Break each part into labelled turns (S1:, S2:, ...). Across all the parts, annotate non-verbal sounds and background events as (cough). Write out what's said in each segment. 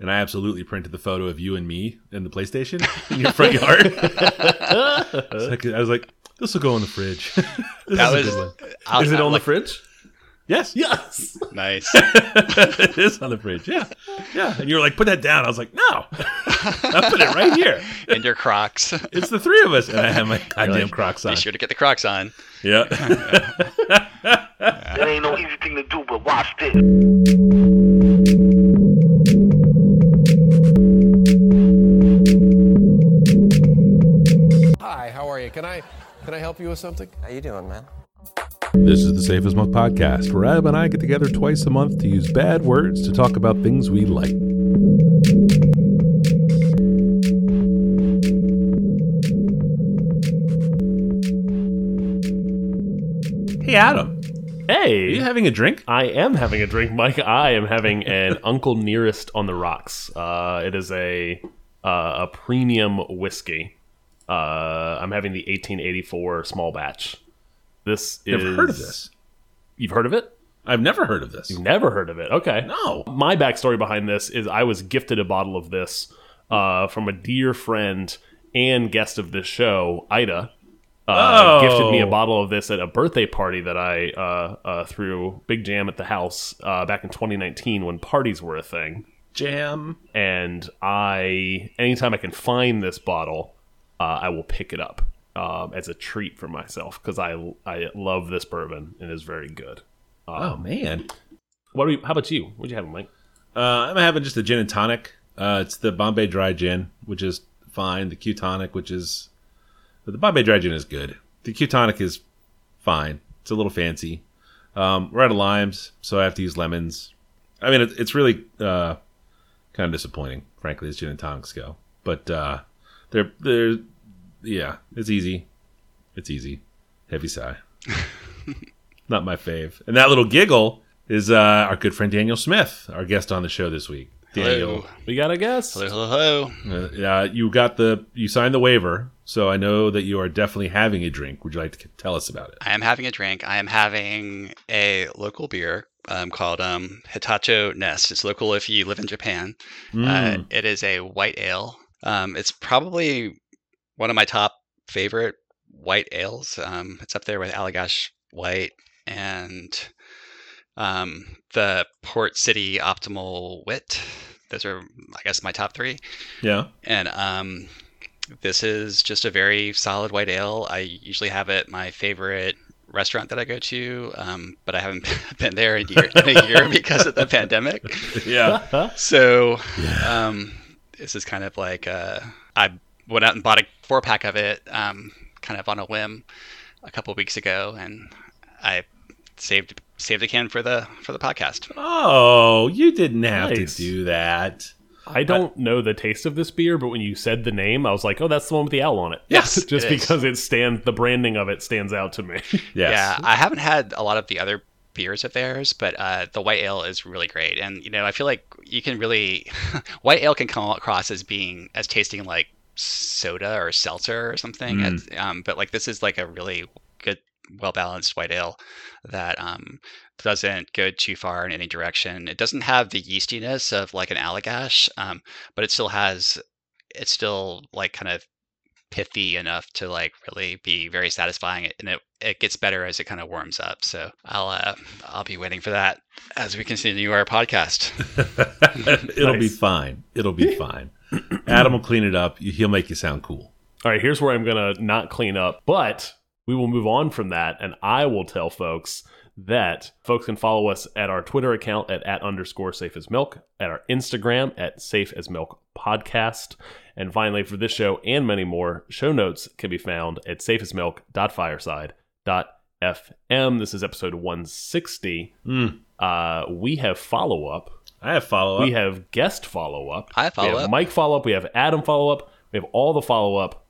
S1: and I absolutely printed the photo of you and me in the PlayStation in your front yard. (laughs) I was like, I was like this will go in the fridge. (laughs) this
S2: That
S1: is
S2: was
S1: a good one.
S2: I'll-
S3: Is it
S2: I'll
S3: on
S2: look-
S3: the fridge?
S1: Yes,
S3: Yes.
S2: Nice. (laughs)
S1: it is on the fridge. Yeah, yeah. And you were like, put that down. I was like, no, I put it right here.
S2: and your Crocs.
S1: It's the three of us, and I have my goddamn
S2: like,
S1: Crocs on.
S2: Be sure to get the Crocs on.
S1: Yeah.
S4: It ain't no easy thing to do, but watch this.
S5: Can I can I help you with something?
S6: How you doing, man?
S1: This is the Safe as Milk podcast, where Adam and I get together twice a month to use bad words to talk about things we like. Hey, Adam, Hey. are
S3: Hey.
S1: you having a drink?
S3: I am having a drink, Mike. I am having an (laughs) Uncle Nearest on the rocks. Uh, it is a uh, a premium whiskey. Uh, I'm having the 1884 small batch. This is.
S1: Never heard of this.
S3: You've heard of it?
S1: I've never heard of this.
S3: You've never heard of it. Okay.
S1: No.
S3: My backstory behind this is I was gifted a bottle of this uh, from a dear friend and guest of this show, Ida. Uh,
S1: Oh.
S3: Gifted me a bottle of this at a birthday party that I uh, uh, threw Big Jam at the house uh, back in 2019 when parties were a thing.
S1: Jam.
S3: And I, anytime I can find this bottle, uh, I will pick it up um, as a treat for myself because I I love this bourbon and it is very good.
S1: Oh man.
S3: What are you? How about you? What'd you have, Mike?
S1: Uh, I'm having just a gin and tonic. Uh, it's the Bombay Dry Gin, which is fine. The Q Tonic, which is but the Bombay Dry Gin is good. The Q Tonic is fine. It's a little fancy. Um, we're out of limes, so I have to use lemons. I mean, it, it's really uh, kind of disappointing, frankly, as gin and tonics go. But uh, they're they're yeah, it's easy. It's easy. Heavy sigh. (laughs) Not my fave. And that little giggle is uh, our good friend Daniel Smith, our guest on the show this week. Daniel,
S2: Hello.
S3: We got a guest.
S2: Hello, hello, hello.
S1: uh, uh, you got the you signed the waiver, so I know that you are definitely having a drink. Would you like to tell us about it?
S2: I am having a drink. I am having a local beer um, called um, Hitachino Nest. It's local if you live in Japan. Uh,
S1: Mm.
S2: it is a white ale. Um, it's probably one of my top favorite white ales. Um, it's up there with Allagash White and um, the Port City Optimal Wit. Those are, I guess, my top three.
S1: yeah.
S2: And um, this is just a very solid white ale. I usually have it my favorite restaurant that I go to, um, but I haven't (laughs) been there in, year, in a year (laughs) because of the pandemic.
S1: Yeah.
S2: So um, this is kind of like uh, I went out and bought a four pack of it, um, kind of on a whim, a couple weeks ago, and I saved saved a can for the for the podcast.
S1: Oh, you didn't have
S3: Nice.
S1: to do that.
S3: I don't know the taste of this beer, but when you said the name, I was like, "Oh, that's the one with the owl on it."
S1: Yes, (laughs)
S3: just
S2: it is.
S3: because it stands, the branding of it stands out to me. (laughs)
S1: Yes.
S2: Yeah, I haven't had a lot of the other beers of theirs, but uh, the white ale is really great. And you know, I feel like you can really (laughs) white ale can come across as being as tasting like soda or seltzer or something.
S1: Mm.
S2: It's, Um, but like this is like a really good, well balanced white ale that um, doesn't go too far in any direction. It doesn't have the yeastiness of like an Allagash, um, but it still has. It's still like kind of pithy enough to like really be very satisfying and it it gets better as it kind of warms up so i'll uh i'll be waiting for that as we continue our podcast (laughs)
S1: It'll be fine. It'll be (laughs) fine. (clears throat) Adam will clean it up. He'll make you sound cool.
S3: All right, here's where I'm gonna not clean up, but we will move on from that, and I will tell folks that folks can follow us at our Twitter account at, at underscore safe as milk, at our Instagram at safe as milk podcast. And finally, for this show and many more, show notes can be found at safeasmilk.fireside.fm. This is episode 160.
S1: Mm.
S3: Uh, we have follow up.
S1: I have follow up.
S3: We have guest follow up.
S2: I have
S3: We have
S2: follow-up.
S3: Mike follow up. We have Adam follow up. We have all the follow up.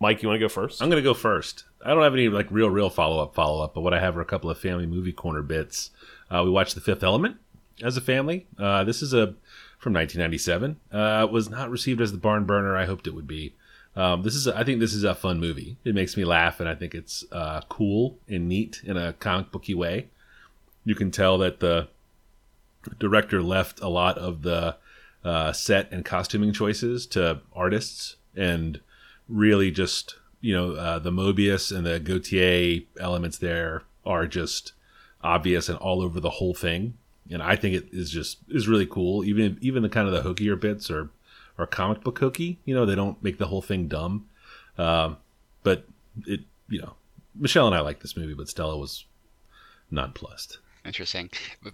S3: Mike, you want to go first?
S1: I'm gonna go first. I don't have any like real, real follow up, follow up, but what I have are a couple of family movie corner bits. Uh, we watched The Fifth Element as a family. Uh, this is a from 1997. Uh, was not received as the barn burner I hoped it would be. Um, this is, a, I think, this is a fun movie. It makes me laugh, and I think it's uh, cool and neat in a comic booky way. You can tell that the director left a lot of the uh, set and costuming choices to artists, and really just you know uh, the Moebius and the Gaultier elements there are just obvious and all over the whole thing. And I think it is just is really cool. Even even the kind of the hookier bits are are comic book hooky. You know, they don't make the whole thing dumb. Um, but it you know, Michelle and I like this movie, but Stella was nonplussed.
S2: Interesting.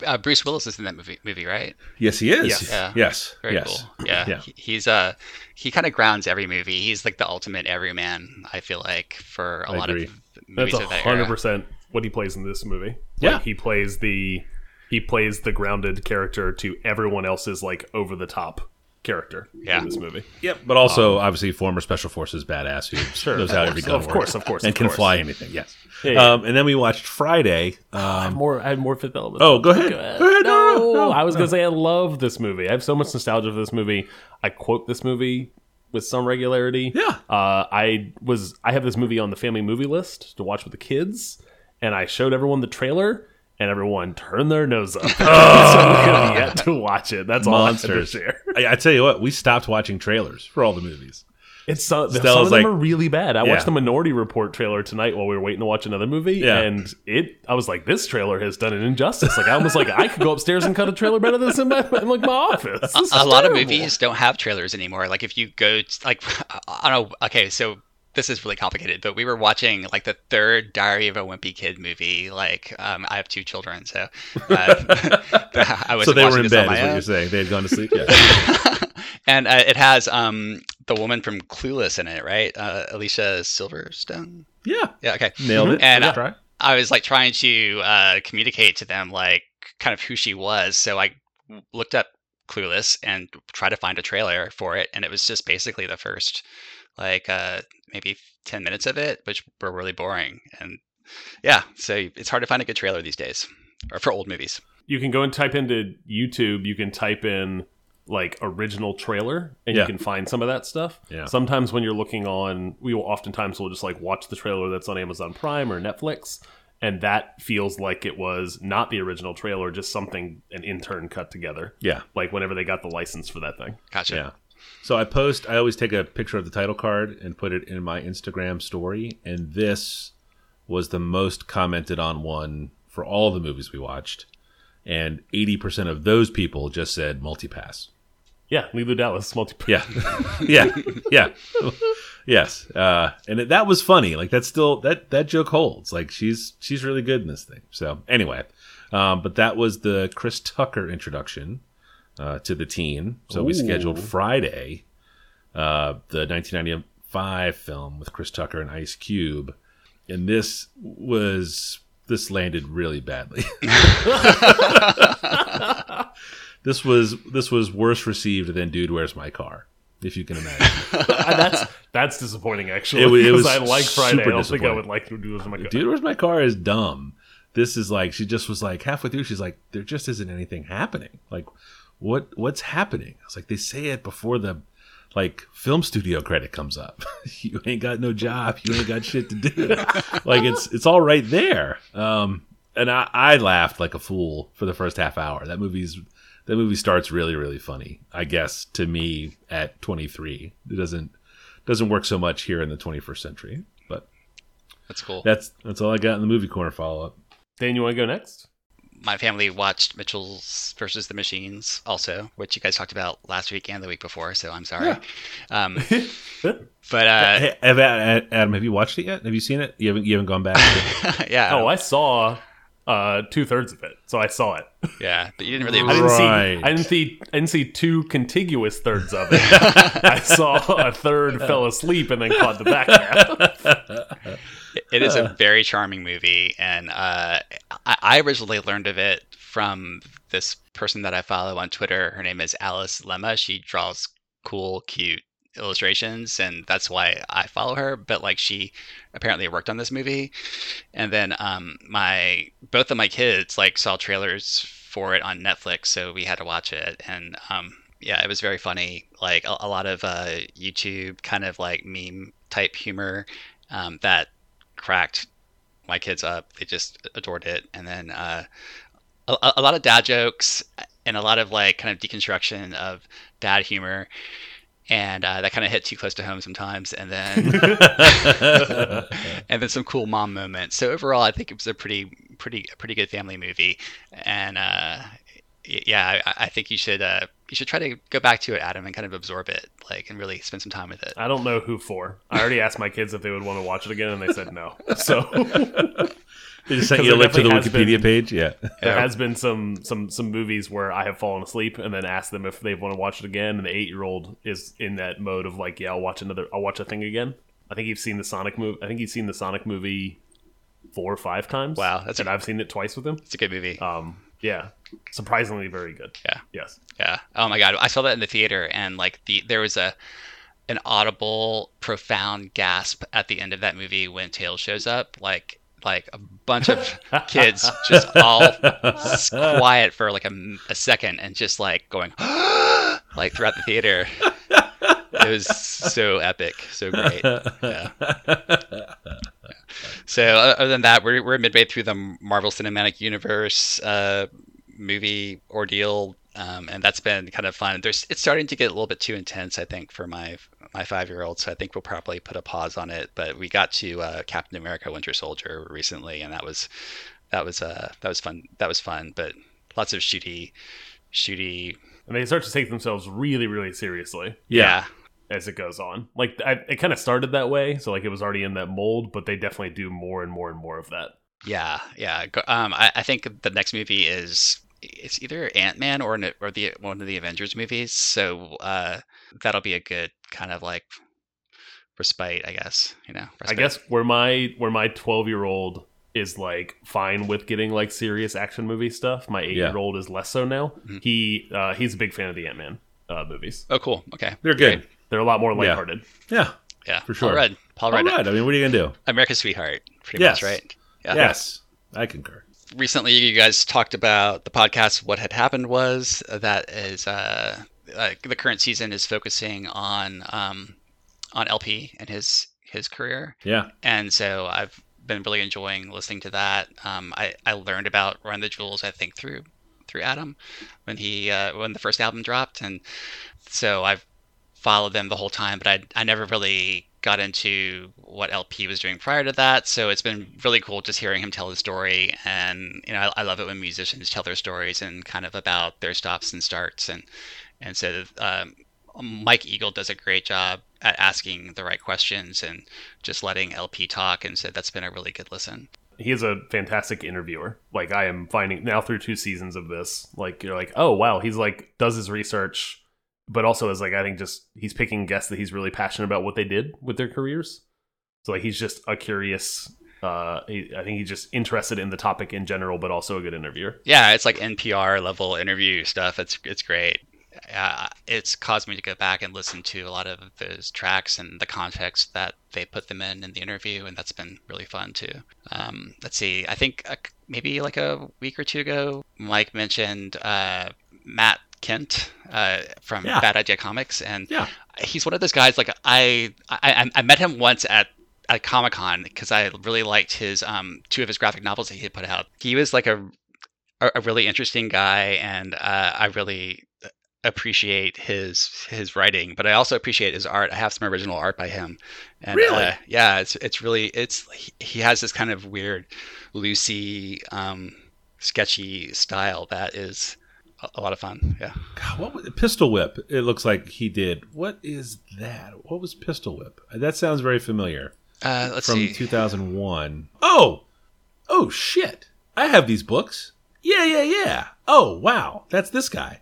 S2: Uh, Bruce Willis is in that movie, movie, right?
S1: Yes, he is.
S3: Yes.
S2: Yeah.
S1: Yes.
S2: Very
S1: yes.
S2: cool. Yeah.
S1: Yeah.
S2: He- He's uh he kind of grounds every movie. He's like the ultimate everyman. I feel like for a
S1: I
S2: lot
S1: agree.
S2: of movies
S3: That's
S2: of that
S3: hundred percent what he plays in this movie.
S1: Yeah.
S3: Like, he plays the he plays the grounded character to everyone else's like over the top character
S2: Yeah.
S3: in this movie.
S1: Yep. But also, obviously, former special forces badass who (laughs)
S3: Sure,
S1: knows
S3: of
S1: how
S3: course,
S1: every gun
S3: of
S1: works.
S3: course, of course,
S1: and
S3: of
S1: can
S3: course.
S1: fly anything. Yes.
S3: Yeah, yeah.
S1: Um, and then we watched Friday.
S3: I have
S1: Um,
S3: more. I have more Fifth Element.
S1: oh, go ahead.
S3: Go ahead.
S1: Go ahead.
S3: No,
S1: No, no,
S3: I was
S1: no.
S3: gonna say I love this movie. I have so much nostalgia for this movie. I quote this movie with some regularity.
S1: Yeah.
S3: Uh, I was. I have this movie on the family movie list to watch with the kids, and I showed everyone the trailer, and everyone turned their nose up. (laughs) (laughs) so we have yet to watch it. That's all I have to
S1: Monsters.
S3: share. (laughs)
S1: I, I tell you what, we stopped watching trailers for all the movies.
S3: It's so, some
S1: Stella's
S3: of them
S1: like-
S3: are really bad. I
S1: Yeah.
S3: watched the Minority Report trailer tonight while we were waiting to watch another movie,
S1: Yeah.
S3: and it. I was like, this trailer has done an injustice. Like I almost like I could go upstairs and cut a trailer better than this in my in like my office. This is
S2: a lot of movies don't have trailers anymore. Like if you go to, like I don't know. Okay, so this is really complicated, but we were watching like the third Diary of a Wimpy Kid movie. Like um, I have two children, so uh, (laughs) (laughs) I was
S1: so they were in bed, is what
S2: own.
S1: you're saying. They had gone to sleep. Yeah. (laughs)
S2: and uh, it has um the woman from Clueless in it, right? Uh, Alicia Silverstone.
S1: yeah.
S2: Yeah. Okay.
S1: Nailed it.
S2: And, uh. I was like trying to uh, communicate to them like kind of who she was. So I looked up Clueless and try to find a trailer for it, and it was just basically the first like uh, maybe ten minutes of it, which were really boring. And yeah, so it's hard to find a good trailer these days, or for old movies.
S3: You can go and type into YouTube. You can type in like original trailer, and
S1: Yeah.
S3: you can find some of that stuff.
S1: Yeah.
S3: Sometimes when you're looking on, we will oftentimes will just like watch the trailer that's on Amazon Prime or Netflix, and that feels like it was not the original trailer, just something an intern cut together.
S1: Yeah.
S3: Like whenever they got the license for that thing.
S2: Gotcha.
S1: Yeah. So I post. I always take a picture of the title card and put it in my Instagram story. And this was the most commented on one for all the movies we watched. And eighty percent of those people just said multipass.
S3: Yeah, Leeloo Dallas multi.
S1: Yeah, (laughs) yeah, yeah. yes, uh, and it, that was funny. Like that's still that that joke holds. Like she's she's really good in this thing. So anyway, um, but that was the Chris Tucker introduction uh, to the teen. So we scheduled Friday, uh, the 1995 film with Chris Tucker and Ice Cube, and this was this landed really badly. (laughs) (laughs) this was this was worse received than Dude, Where's My Car? If you can imagine. (laughs)
S3: that's that's disappointing actually.
S1: It wa- it
S3: because
S1: was
S3: I like Friday. I don't think I would like to do this. in my
S1: Dude, Where's My Car is dumb. This is like she just was like halfway through. She's like, there just isn't anything happening. Like, what what's happening? I was like, they say it before the like film studio credit comes up. (laughs) you ain't got no job. You ain't got shit to do. (laughs) like it's it's all right there. Um, and I, I laughed like a fool for the first half hour. That movie's that movie starts really really funny. I guess to me at 23, it doesn't doesn't work so much here in the 21st century. But
S2: That's cool.
S1: that's that's all I got in the movie corner follow up.
S3: Dan, you want to go next?
S2: My family watched Mitchell's versus the Machines also, which you guys talked about last week and the week before. So I'm sorry. Um, (laughs) but uh,
S1: Hey, Adam, have you watched it yet? Have you seen it? You haven't you haven't gone back. To (laughs)
S2: yeah,
S3: Oh, I saw uh, two thirds of it, so I saw it.
S2: yeah, but you didn't really. (laughs)
S3: I didn't see. I didn't see. I didn't see two contiguous thirds of it. (laughs) I saw a third, fell asleep, and then caught the back half.
S2: It is a very charming movie, and uh, I, I originally learned of it from this person that I follow on Twitter. Her name is Alice Lemma. She draws cool, cute illustrations, and that's why I follow her. But like, she apparently worked on this movie, and then um, my both of my kids like saw trailers for it on Netflix, so we had to watch it, and um, yeah, it was very funny. Like a, a lot of uh, YouTube kind of like meme type humor um, that cracked my kids up. They just adored it. And then uh, a, a lot of dad jokes. and a lot of like kind of deconstruction of dad humor, and uh, that kind of hit too close to home sometimes, and then (laughs) (laughs) and then some cool mom moments. So overall, I think it was a pretty pretty pretty good family movie, and uh, yeah, I, I think you should uh, you should try to go back to it, Adam, and kind of absorb it, like, and really spend some time with it.
S3: I don't know who for. I already asked my kids if they would want to watch it again, and they said no. So (laughs)
S1: They just sent
S3: 'Cause
S1: you a link to the Wikipedia
S3: been-
S1: page. Yeah.
S3: there has been some some some movies where I have fallen asleep and then asked them if they want to watch it again, and the eight year old is in that mode of like, yeah, I'll watch another, I'll watch a thing again. I think you've seen the Sonic movie. I think he's seen the Sonic movie four or five times.
S2: Wow, that's
S3: and
S2: a-
S3: I've seen it twice with him.
S2: It's a good movie.
S3: Um, yeah, surprisingly very good.
S2: Yeah.
S3: Yes.
S2: Yeah. Oh my god, I saw that in the theater, and like the there was a an audible, profound gasp at the end of that movie when Tails shows up. Like like a bunch of kids just all quiet for like a, a second and just like going (gasps) like throughout the theater. It was so epic, so great. Yeah. So other than that, we're we're midway through the Marvel Cinematic Universe uh, movie ordeal, um, and that's been kind of fun. There's it's starting to get a little bit too intense, I think, for my my five year old. So I think we'll probably put a pause on it. But we got to uh, Captain America: Winter Soldier recently, and that was that was uh, that was fun. That was fun, but lots of shooty, shooty.
S3: And they start to take themselves really, really seriously
S1: Yeah.
S3: as it goes on. Like I, it kind of started that way, so like it was already in that mold, but they definitely do more and more and more of that.
S2: Yeah, yeah. Um, I, I think the next movie is it's either Ant Man or an, or the one of the Avengers movies. So uh, that'll be a good kind of like respite, I guess. You know,
S3: I guess where my where my twelve year old is like fine with getting like serious action movie stuff, my eight year old is less so now.
S2: Mhm.
S3: He uh, he's a big fan of the Ant Man uh, movies.
S2: Oh, cool. Okay,
S1: They're good.
S2: Great.
S3: They're a lot more
S1: Yeah.
S3: lighthearted.
S1: Yeah.
S2: Yeah,
S1: For sure.
S2: Paul Rudd. Paul
S1: All
S2: Rudd.
S1: right. I mean, what are you gonna do?
S2: America's sweetheart. Pretty
S1: Yes.
S2: much, right? Yeah.
S1: Yes, I concur.
S2: recently you guys talked about the podcast what had happened was that is uh, uh the current season is focusing on um on El-P and his his career
S1: Yeah.
S2: and so i've been really enjoying listening to that um i i learned about run the jewels i think through through adam when he uh when the first album dropped and so i've followed them the whole time but i i never really got into what El-P was doing prior to that. So it's been really cool just hearing him tell his story. And, you know, I, I love it when musicians tell their stories and kind of about their stops and starts. And, and so um, Mike Eagle does a great job at asking the right questions and just letting El-P talk. And so that's been a really good listen.
S3: He is a fantastic interviewer. Like I am finding now through two seasons of this, like you're like, oh wow, he's like does his research, but also is like I think just he's picking guests that he's really passionate about what they did with their careers. So like he's just a curious. Uh, he, I think he's just interested in the topic in general, but also a good interviewer.
S2: Yeah, it's like NPR level interview stuff. It's it's great. Uh, it's caused me to go back and listen to a lot of those tracks and the context that they put them in in the interview, and that's been really fun too. Um, let's see, I think uh, maybe like a week or two ago, Mike mentioned uh, Matt Kindt uh, from
S1: Yeah.
S2: Bad Idea Comics, and
S1: Yeah.
S2: he's one of those guys. Like I, I, I met him once at at Comic Con because I really liked his um two of his graphic novels that he had put out. He was like a a, a really interesting guy, and uh, I really appreciate his his writing. But I also appreciate his art. I have some original art by him, and
S1: Really?
S2: uh, yeah, it's it's really it's he, has this kind of weird, loosey, um, sketchy style that is a, a lot of fun. Yeah.
S1: God, what was Pistol Whip? It looks like he did. What is that? What was Pistol Whip? That sounds very familiar.
S2: Uh, let's
S1: from
S2: see.
S1: 2001. Oh, oh shit! I have these books. Yeah, yeah, yeah. Oh, wow, that's this guy.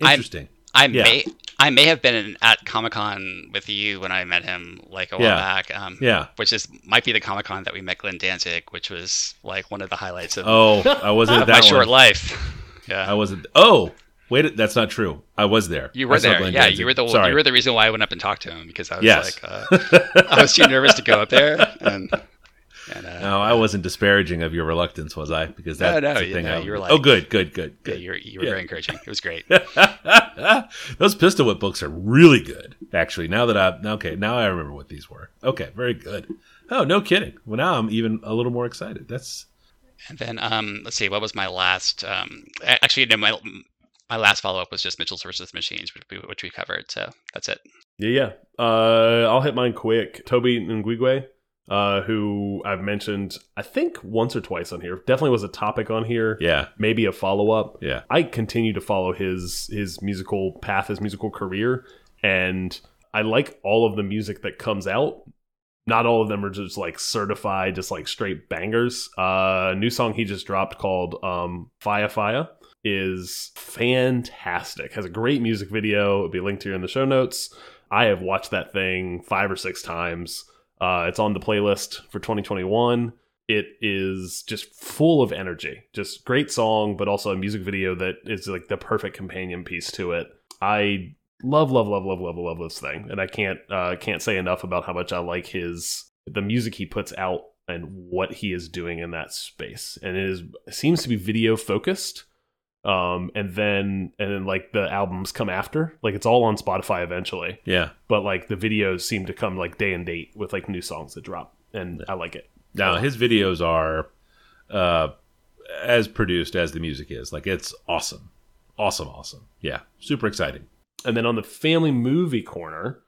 S1: Interesting.
S2: I
S1: Yeah.
S2: may I may have been in, at Comic Con with you when I met him like a while
S1: Yeah.
S2: back. Um,
S1: Yeah.
S2: Which is might be the Comic Con that we met Glenn Danzig, which was like one of the highlights of,
S1: Oh, I wasn't (laughs)
S2: of
S1: that
S2: my
S1: one.
S2: short life. (laughs) Yeah.
S1: I wasn't. Oh, wait, that's not true. I was there.
S2: you were there, yeah.
S1: Danzig.
S2: You were the
S1: Sorry.
S2: you were the reason why I went up and talked to him because I was
S1: Yes.
S2: like uh, I was too nervous to go up there, and, (laughs) and uh,
S1: No, I wasn't disparaging of your reluctance, was I? Because that's
S2: no,
S1: the thing.
S2: know,
S1: I,
S2: you were like-
S1: oh, good, good, good,
S2: yeah,
S1: good.
S2: you were you were
S1: Yeah.
S2: very encouraging. It was great. (laughs)
S1: Those Pistol Whip books are really good. Actually, now that I okay, now I remember what these were. Okay, very good. Oh, no kidding. Well, now I'm even a little more excited. That's
S2: And then um, let's see, what was my last? Um, actually, no, my my last follow up was just Mitchell's versus Machines, which we, which we covered. So that's it.
S3: Yeah, yeah. Uh, I'll hit mine quick. Tobe Nwigwe, uh, who I've mentioned, I think once or twice on here. Definitely was a topic on here.
S1: Yeah,
S3: Maybe a follow up.
S1: yeah,
S3: I continue to follow his his musical path, his musical career, and I like all of the music that comes out. Not all of them are just like certified, just like straight bangers. Uh, a new song he just dropped called um, "Fire Fire" is fantastic. Has a great music video. It'll be linked here in the show notes. I have watched that thing five or six times. Uh, it's on the playlist for 2021 it is just full of energy. Just great song but also a music video that is like the perfect companion piece to it. I love love love love love love this thing and i can't uh can't say enough about how much i like his the music he puts out and what he is doing in that space. And it is seems to be video focused um and then and then like the albums come after like it's all on spotify eventually
S1: yeah.
S3: but like the videos seem to come like day and date with like new songs that drop and i like it
S1: Now his videos are uh, as produced as the music is. Like it's awesome, awesome, awesome. Yeah, super exciting.
S3: And then on the family movie corner,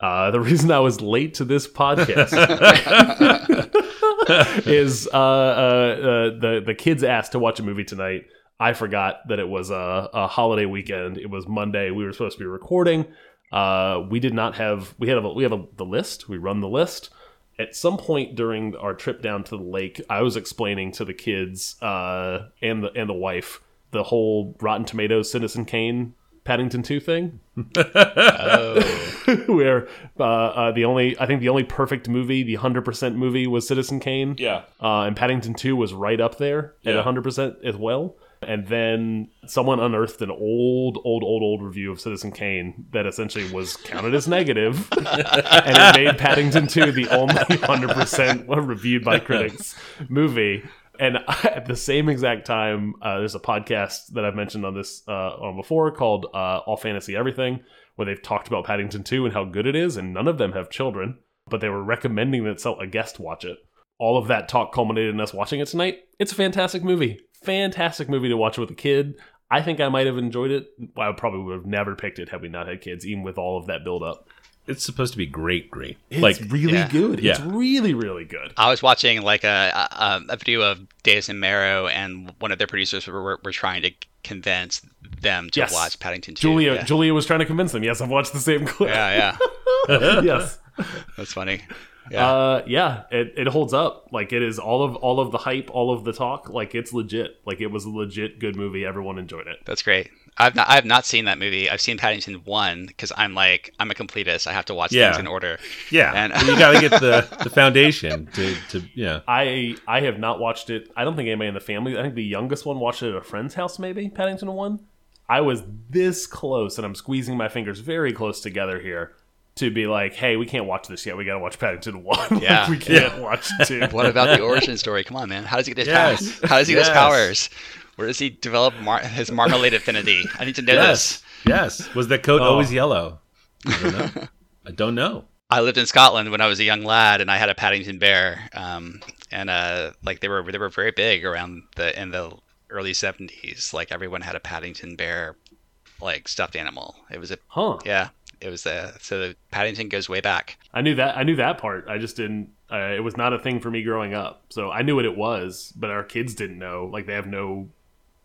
S3: uh, (laughs) the reason I was late to this podcast (laughs) is uh, uh, uh, the the kids asked to watch a movie tonight. I forgot that it was a, a holiday weekend. It was Monday. We were supposed to be recording. Uh, we did not have we had a, we have a, the list. We run the list. At some point during our trip down to the lake, I was explaining to the kids uh, and the and the wife the whole Rotten Tomatoes Citizen Kane Paddington Two thing.
S2: Oh, (laughs) (laughs)
S3: where uh, uh, the only I think the only perfect movie, the hundred percent movie, was Citizen Kane.
S1: Yeah.
S3: uh, and Paddington Two was right up there at
S1: Yeah.
S3: hundred percent as well. And then someone unearthed an old, old, old, old review of Citizen Kane that essentially was counted as negative, (laughs) and it made Paddington Two the only (laughs) hundred percent reviewed by critics movie. And (laughs) at the same exact time, uh, there's a podcast that I've mentioned on this uh, on before called uh, All Fantasy Everything, where they've talked about Paddington 2 and how good it is, and none of them have children, but they were recommending that so- a guest watch it. All of that talk culminated in us watching it tonight. It's a fantastic movie. Fantastic movie to watch with a kid. I think I might have enjoyed it. I probably would have never picked it had we not had kids, even with all of that build up.
S1: It's supposed to be great, great.
S3: It's
S1: like
S3: really
S2: yeah.
S3: good. It's really, really good.
S2: I was watching like a, a a video of Days and Marrow, and one of their producers were, were, were trying to convince them to
S3: Yes.
S2: watch Paddington 2.
S3: Julia
S2: yeah.
S3: Julia was trying to convince them. Yes, I've watched the same clip.
S2: yeah, yeah, (laughs)
S3: yes.
S2: that's funny. Yeah,
S3: Uh, yeah, it, it holds up. Like it is all of all of the hype, all of the talk. Like it's legit. Like it was a legit good movie. Everyone enjoyed it.
S2: that's great. I've not I have not seen that movie. I've seen Paddington one because I'm like I'm a completist. I have to watch
S1: Yeah.
S2: things in order.
S1: yeah,
S2: And-
S1: you got to get the the foundation to to yeah. (laughs)
S3: I I have not watched it. I don't think anybody in the family. I think the youngest one watched it at a friend's house. Maybe Paddington one. I was this close, and I'm squeezing my fingers very close together here to be like, hey, we can't watch this yet. We got to watch Paddington (laughs) one. Like,
S2: Yeah.
S3: we can't watch two. (laughs)
S2: What about the (laughs) origin story? Come on, man. How does he get his
S1: Yes.
S2: powers? How does he get
S1: Yes.
S2: his powers? Where does he develop mar- his marmalade affinity? I need to know this.
S1: Yes, yes. Was that coat
S3: Oh.
S1: always yellow? I don't know. I don't know.
S2: I lived in Scotland when I was a young lad, and I had a Paddington bear. Um, and uh, like they were they were very big around the in the early seventies. Like everyone had a Paddington bear, like stuffed animal. It was a
S3: Huh?
S2: yeah. It was the so the Paddington goes way back.
S3: I knew that. I knew that part. I just didn't. Uh, it was not a thing for me growing up. So I knew what it was, but our kids didn't know. Like they have no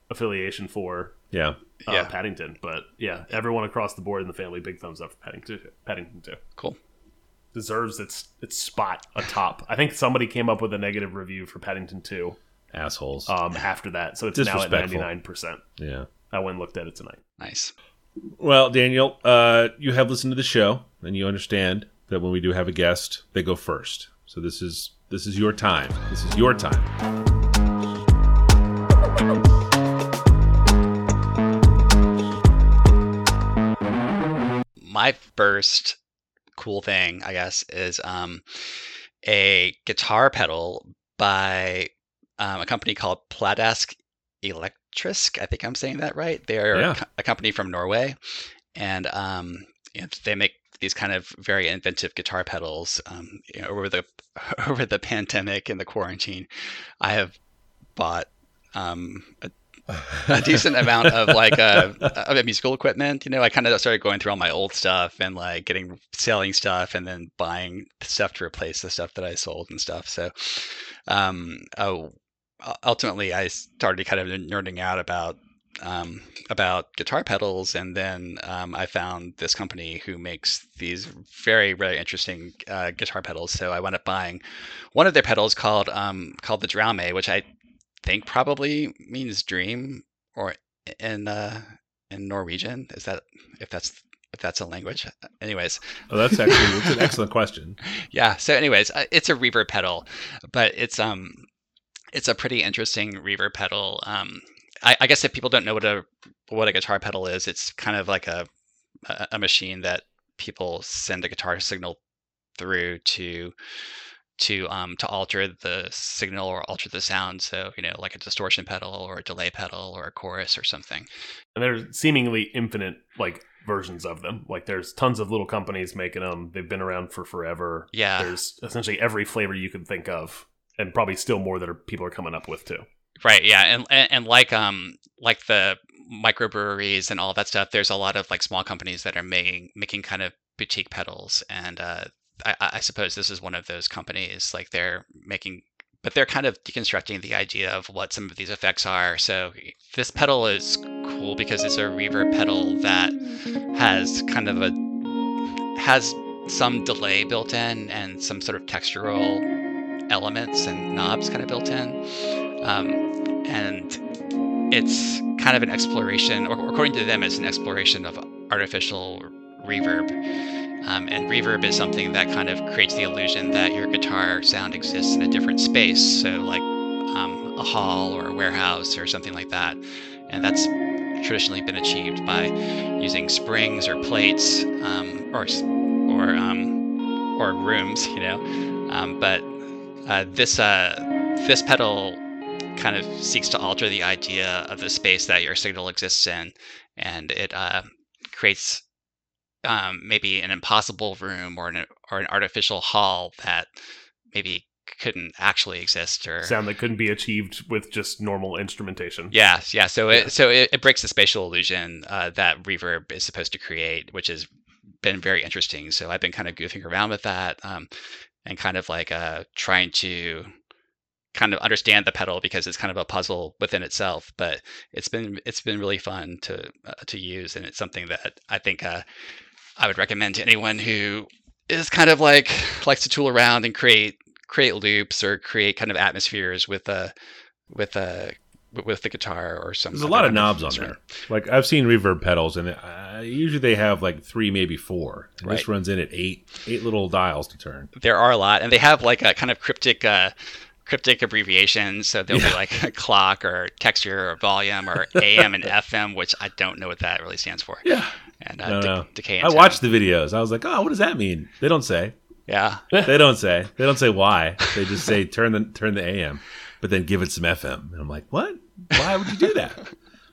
S3: affiliation for
S1: Yeah.
S3: uh,
S2: Yeah.
S3: Paddington. But yeah, everyone across the board in the family, big thumbs up for Paddington. Paddington too
S2: Cool.
S3: deserves its its spot atop. I think somebody came up with a negative review for Paddington two
S1: Assholes.
S3: um, after that, so it's now at ninety
S1: Disrespectful.
S3: nine percent.
S1: yeah.
S3: I went and looked at it tonight.
S2: Nice.
S1: Well, Daniel, uh, you have listened to the show, and you understand that when we do have a guest, they go first. So this is this is your time. This is your time.
S2: my first cool thing, I guess, is um, a guitar pedal by um, a company called Pladask Elektrisk. I think I'm saying that right. They're
S1: Yeah.
S2: a co- a company from Norway, and um, you know, they make these kind of very inventive guitar pedals. Um, you know, over the (laughs) over the pandemic and the quarantine, I have bought um, a, a decent amount of like uh, of musical equipment. You know, I kind of started going through all my old stuff and like getting selling stuff and then buying stuff to replace the stuff that I sold and stuff. So, um, oh, ultimately, I started kind of nerding out about um, about guitar pedals, and then um, I found this company who makes these very, very interesting uh, guitar pedals. So I wound up buying one of their pedals called um, called the Draume, which I think probably means dream, or in uh, in Norwegian. Is that if that's if that's a language? Anyways,
S1: oh, that's actually it's an (laughs) excellent question.
S2: yeah. So, anyways, uh, it's a reverb pedal, but it's um it's a pretty interesting reverb pedal. Um, I, I, guess if people don't know what a what a guitar pedal is, it's kind of like a a machine that people send a guitar signal through to to um to alter the signal or alter the sound. So you know, like a distortion pedal or a delay pedal or a chorus or something.
S3: And there's seemingly infinite like versions of them. Like there's tons of little companies making them. They've been around for forever.
S2: Yeah.
S3: There's essentially every flavor you could think of, and probably still more that are people are coming up with too.
S2: Right. Yeah. And, and and like um like the microbreweries and all that stuff, there's a lot of like small companies that are making making kind of boutique pedals, and uh, I, I suppose this is one of those companies. Like they're making but they're kind of deconstructing the idea of what some of these effects are. So this pedal is cool because it's a reverb pedal that has kind of a has some delay built in and some sort of textural elements and knobs kind of built in. Um, and it's kind of an exploration, or according to them, it's an exploration of artificial reverb. Um, and reverb is something that kind of creates the illusion that your guitar sound exists in a different space. So, like um, a hall or a warehouse or something like that. And that's traditionally been achieved by using springs or plates um, or or um, or rooms, (laughs) you know. Um, but uh, this uh, this pedal kind of seeks to alter the idea of the space that your signal exists in, and it uh, creates um, maybe an impossible room or an or an artificial hall that maybe couldn't actually exist or
S3: sound that couldn't be achieved with just normal instrumentation.
S2: Yeah, yeah. So it so it, it breaks the spatial illusion uh, that reverb is supposed to create, which has been very interesting. So I've been kind of goofing around with that. Um, and kind of like uh, trying to kind of understand the pedal because it's kind of a puzzle within itself. But it's been it's been really fun to uh, to use, and it's something that I think uh, I would recommend to anyone who is kind of like likes to tool around and create create loops or create kind of atmospheres with a with a with the guitar or something.
S1: There's a lot of knobs on there. Like I've seen reverb pedals, and uh, usually they have like three, maybe four. And right. This runs in at eight, eight little dials to turn.
S2: There are a lot, and they have like a kind of cryptic. Uh, cryptic abbreviations so there'll yeah. be like a clock or texture or volume or (laughs) am and fm which i don't know what that really stands for
S1: yeah
S2: and
S1: uh, no, no. decay i watched the videos i was like oh what does that mean they don't say
S2: yeah (laughs)
S1: they don't say they don't say why they just say turn the turn the am but then give it some fm and i'm like what why would you do that?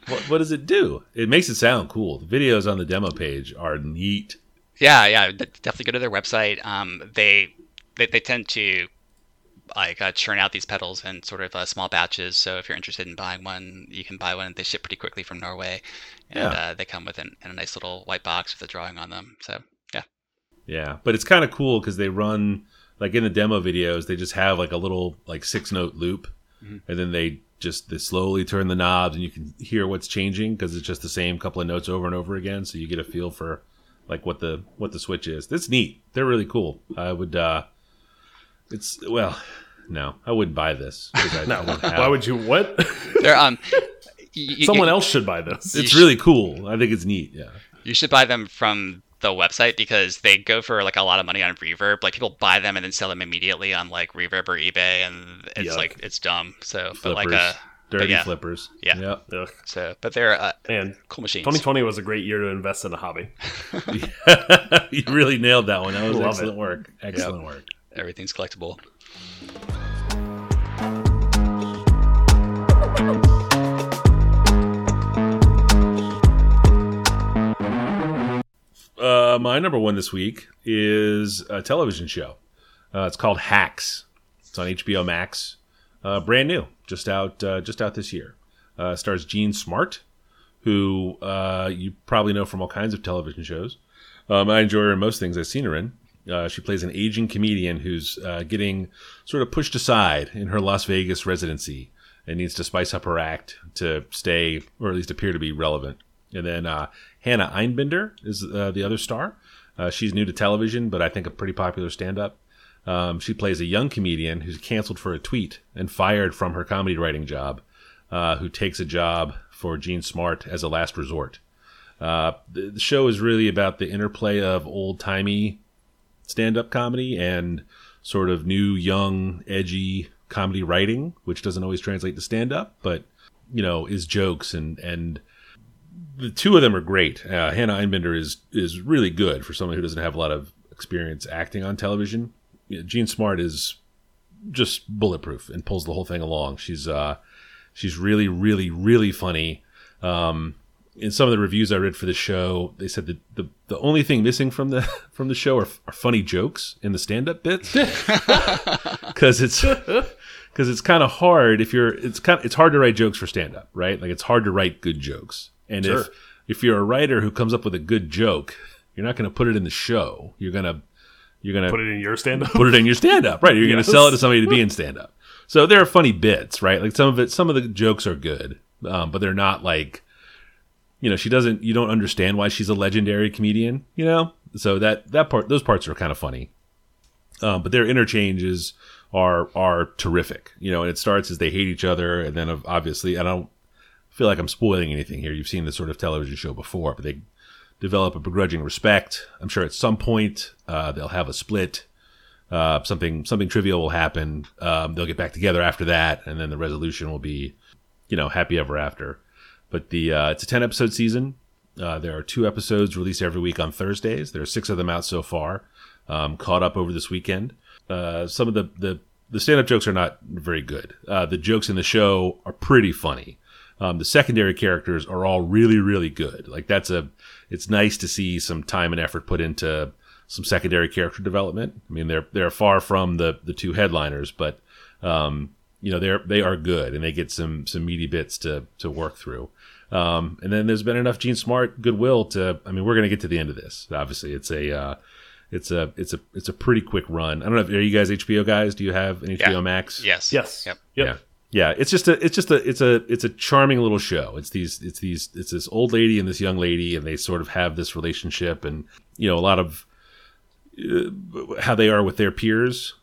S1: what, what does it do? It makes it sound cool. The videos on the demo page are neat.
S2: Yeah, yeah, definitely go to their website. Um, they, they they tend to like uh, churn out these pedals in sort of uh, small batches. So if you're interested in buying one, you can buy one. They ship pretty quickly from Norway, and yeah. uh, they come with an, in a nice little white box with a drawing on them. So yeah,
S1: yeah. But it's kind of cool because they run like in the demo videos, they just have like a little like six note loop, mm-hmm. and then they just they slowly turn the knobs and you can hear what's changing because it's just the same couple of notes over and over again. So you get a feel for like what the what the switch is. That's neat. They're really cool. I would uh it's well no i wouldn't buy this
S3: I, (laughs) no, I why would you? What? (laughs)
S2: They're um (laughs)
S3: someone else should buy this.
S1: It's really cool. I think it's neat yeah.
S2: You should buy them from the website because they go for like a lot of money on reverb. Like people buy them and then sell them immediately on like reverb or eBay, and it's Yuck. like it's dumb. So,
S1: flippers. but
S2: like
S1: uh, a dirty yeah. flippers.
S2: Yeah. yeah. So, but they're uh,
S3: and
S2: cool machines.
S3: 2020 was a great year to invest in a hobby. (laughs) (laughs)
S1: you really nailed that one. That was Love excellent it. work. Excellent yep. work.
S2: Everything's collectible.
S1: My number one this week is a television show. Uh, it's called Hacks. It's on HBO Max. Uh, brand new, just out, uh, just out this year. Uh, stars Jean Smart, who uh, you probably know from all kinds of television shows. Um, I enjoy her in most things I've seen her in. Uh, she plays an aging comedian who's getting sort of pushed aside in her Las Vegas residency and needs to spice up her act to stay, or at least appear to be relevant. And then Hannah Einbinder is uh, the other star. Uh, she's new to television, but I think a pretty popular stand up. Um, she plays a young comedian who's canceled for a tweet and fired from her comedy writing job, uh, who takes a job for Jean Smart as a last resort. Uh, the, the show is really about the interplay of old timey stand up comedy and sort of new, young, edgy comedy writing, which doesn't always translate to stand up, but you know, is jokes and and the two of them are great. Uh, Hannah Einbinder is is really good for someone who doesn't have a lot of experience acting on television. Jean Smart is just bulletproof and pulls the whole thing along. She's uh, she's really, really, really funny. Um, in some of the reviews I read for the show, they said that the, the only thing missing from the (laughs) from the show are, are funny jokes in the stand up bits (laughs) because it's because it's kind of hard if you're it's kind it's hard to write jokes for stand up, right? Like it's hard to write good jokes, and if
S3: Sure.
S1: if you're a writer who comes up with a good joke, you're not going to put it in the show. You're gonna you're gonna
S3: Put it in your stand up.
S1: put it in your stand up, right? You're going to sell it to somebody to be in stand up. So there are funny bits, right? Like some of it, some of the jokes are good, um, but they're not like, you know, she doesn't. You don't understand why she's a legendary comedian, you know. So that that part, those parts are kind of funny, um, but their interchanges are are terrific, you know. And it starts as they hate each other, and then obviously, I don't feel like I'm spoiling anything here. You've seen this sort of television show before, but they develop a begrudging respect. I'm sure at some point uh, they'll have a split. Uh, something something trivial will happen. Um, they'll get back together after that, and then the resolution will be, you know, happy ever after. But the uh, it's a ten episode season. Uh, there are two episodes released every week on Thursdays. There are six of them out so far. Um, caught up over this weekend. Uh, some of the the, the stand up jokes are not very good. Uh, the jokes in the show are pretty funny. Um, the secondary characters are all really really good. Like that's a it's nice to see some time and effort put into some secondary character development. I mean, they're they're far from the the two headliners, but um, you know they're they are good and they get some some meaty bits to to work through. Um, and then there's been enough Jean Smart goodwill to. I mean, we're going to get to the end of this. Obviously, it's a uh, it's a it's a it's a pretty quick run. I don't know. If, are you guys HBO guys? Do you have an HBO
S2: Yeah.
S1: Max?
S2: Yes.
S3: Yes.
S2: Yep.
S3: Yep.
S1: Yeah. Yeah, it's just a, it's just a, it's a, it's a charming little show. It's these, it's these, it's this old lady and this young lady, and they sort of have this relationship, and you know, a lot of uh, how they are with their peers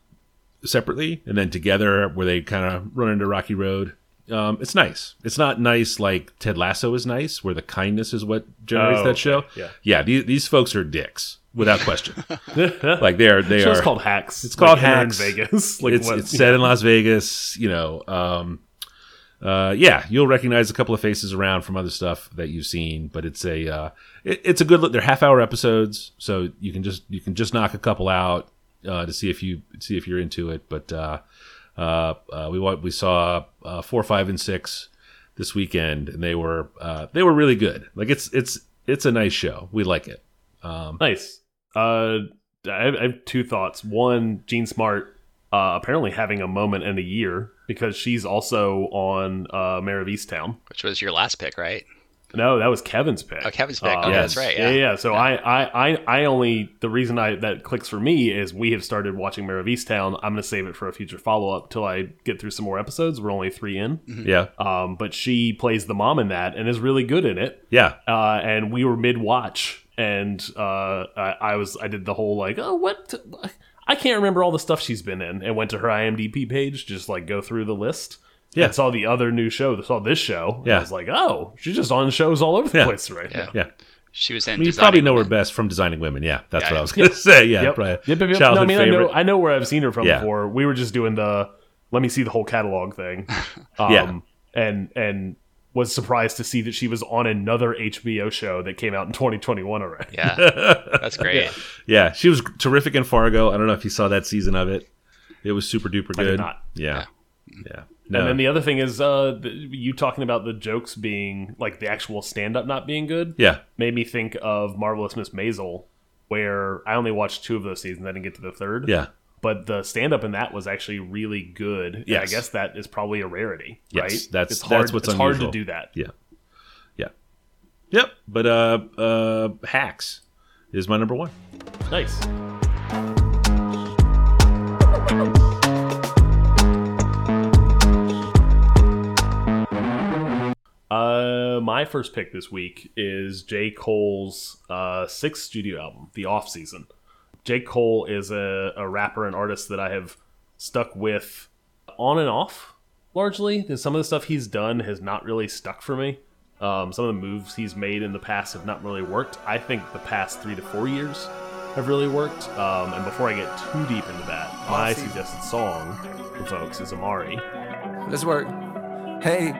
S1: separately, and then together, where they kind of run into rocky road. Um, it's nice. It's not nice like Ted Lasso is nice, where the kindness is what generates
S3: Oh,
S1: that show.
S3: yeah.
S1: yeah. These, these folks are dicks without question. (laughs) like they are, they are
S3: called Hacks.
S1: It's called
S3: like,
S1: Hacks.
S3: in Vegas. (laughs) like
S1: it's, it's set in Las Vegas. You know, um, uh, yeah, you'll recognize a couple of faces around from other stuff that you've seen, but it's a uh, it, it's a good. look. They're half hour episodes, so you can just you can just knock a couple out uh, to see if you see if you're into it. But uh, uh, uh, we we saw uh, four, five, and six this weekend, and they were uh, they were really good. Like it's it's it's a nice show. We like it. Um,
S3: Nice. Uh, I have, I have two thoughts. One, Jean Smart uh, apparently having a moment in a year because she's also on uh, Mare of Easttown.
S2: Which was your last pick, right?
S3: No, that was Kevin's pick.
S2: Oh, Kevin's pick.
S3: Uh,
S2: okay,
S1: yes.
S2: that's right.
S3: Yeah,
S2: Yeah.
S3: yeah. So I, I, I, I only the reason I that clicks for me is we have started watching Mare of Easttown. I'm going to save it for a future follow up till I get through some more episodes. We're only three in,
S1: yeah,
S3: um, but she plays the mom in that and is really good in it.
S1: yeah,
S3: uh, and we were mid watch, and uh, I, I was I did the whole like, oh, what? I can't remember all the stuff she's been in, and went to her IMDb page, just like go through the list.
S1: Yeah.
S3: and saw the other new show. Saw this show. and
S1: Yeah.
S3: I was like, oh, she's just on shows all over the
S1: Yeah.
S3: place right
S2: Yeah.
S3: now.
S1: yeah.
S2: She was in.
S1: I mean, you probably know her best from Designing Women. Yeah, that's
S2: Yeah,
S1: what. I was going to say. Yeah,
S3: Yep.
S1: probably
S3: Yep, yep, yep. No, I
S1: childhood
S3: mean, I know. I know where I've seen her from
S1: Yeah.
S3: before. We were just doing the let me see the whole catalog thing. (laughs) Um,
S1: Yeah.
S3: and and was surprised to see that she was on another HBO show that came out in 2021 already.
S2: Yeah, (laughs) that's great.
S1: yeah, she was terrific in Fargo. I don't know if you saw that season of it. It was super duper
S3: I
S1: good.
S3: did not.
S1: Yeah, yeah. No,
S3: And then the other thing is, uh, the, you talking about the jokes being like the actual stand up not being good
S1: yeah,
S3: made me think of Marvelous Miss Maisel, where I only watched two of those seasons. I didn't get to the third.
S1: yeah,
S3: but the stand up in that was actually really good. Yeah, I guess that is probably a rarity,
S1: Yes,
S3: right?
S1: that's-
S3: it's hard,
S1: that's what's
S3: it's hard to do that.
S1: Yeah. Yeah. Yep. But uh uh hacks is my number one.
S3: Nice. Uh, my first pick this week is J. Cole's uh, sixth studio album, The Off Season. J. Cole is a, a rapper and artist that I have stuck with on and off largely. There's Some of the stuff he's done has not really stuck for me. Um, some of the moves he's made in the past have not really worked. I think the past three to four years have really worked. Um, and before I get too deep into that, my suggested song for folks is Amari.
S6: Let's work. Hey,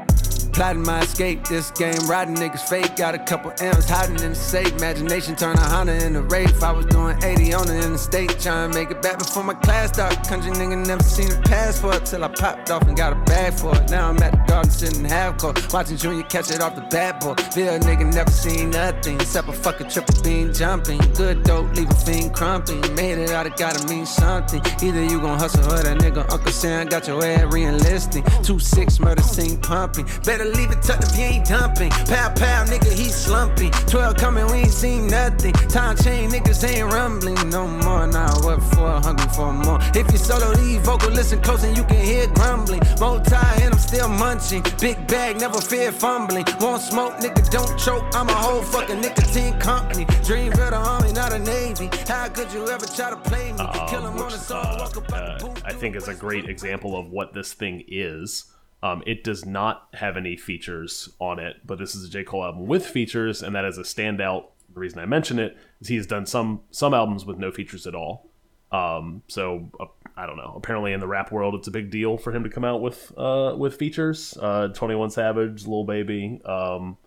S6: plotting my escape. This game, riding niggas fake. Got a couple M's hiding in the safe. Imagination turn a Honda into Wraith. I was doing 80 on the interstate, trying to make it back before my class started. Country nigga never seen a passport till I popped off and got a bag for it. Now I'm at the garden sitting half court, watching Junior catch it off the bat boy. Bill nigga never seen nothing except a fucking triple beam jumping. Good dope, leave a fiend crumping. Made it out, it gotta mean something. Either you gon' hustle or that nigga Uncle Sam got your ass re-enlisting. Two six murder scene pumping. Better leave it tucked if you ain't dumping. Pow pow, nigga, he slumping. Twelve coming, we ain't seen nothing. Time chain, niggas ain't rumbling no more. Now what for? Hungry for more. If you solo lead vocal, listen close and you can hear grumbling. Multi and I'm still munching. Big bag, never fear fumbling. Won't smoke, nigga, don't choke. I'm a whole fucking nicotine company. Dream of the army, not a navy. How could you ever try to play me? Kill him
S3: um,
S6: on
S3: which
S6: the song, walk
S3: uh,
S6: up
S3: uh. I think is a great example of what this thing is. Um, it does not have any features on it, but this is a J. Cole album with features, and that is a standout. The reason I mention it is he has done some some albums with no features at all. Um, so uh, I don't know. Apparently, in the rap world, it's a big deal for him to come out with uh, with features. Uh, Twenty One Savage, Lil Baby. Um,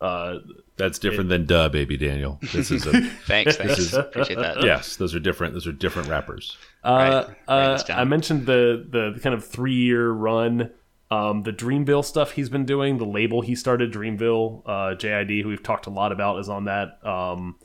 S3: uh,
S1: That's different than duh, baby Daniel. This is a (laughs)
S2: Thanks, thanks.
S1: is-
S2: Appreciate that.
S1: yes. Those are different. Those are different rappers.
S3: Uh,
S2: Right, write
S3: uh. I mentioned the the kind of three year run, um, the Dreamville stuff he's been doing. The label he started, Dreamville, uh, JID, who we've talked a lot about, is on that. Um,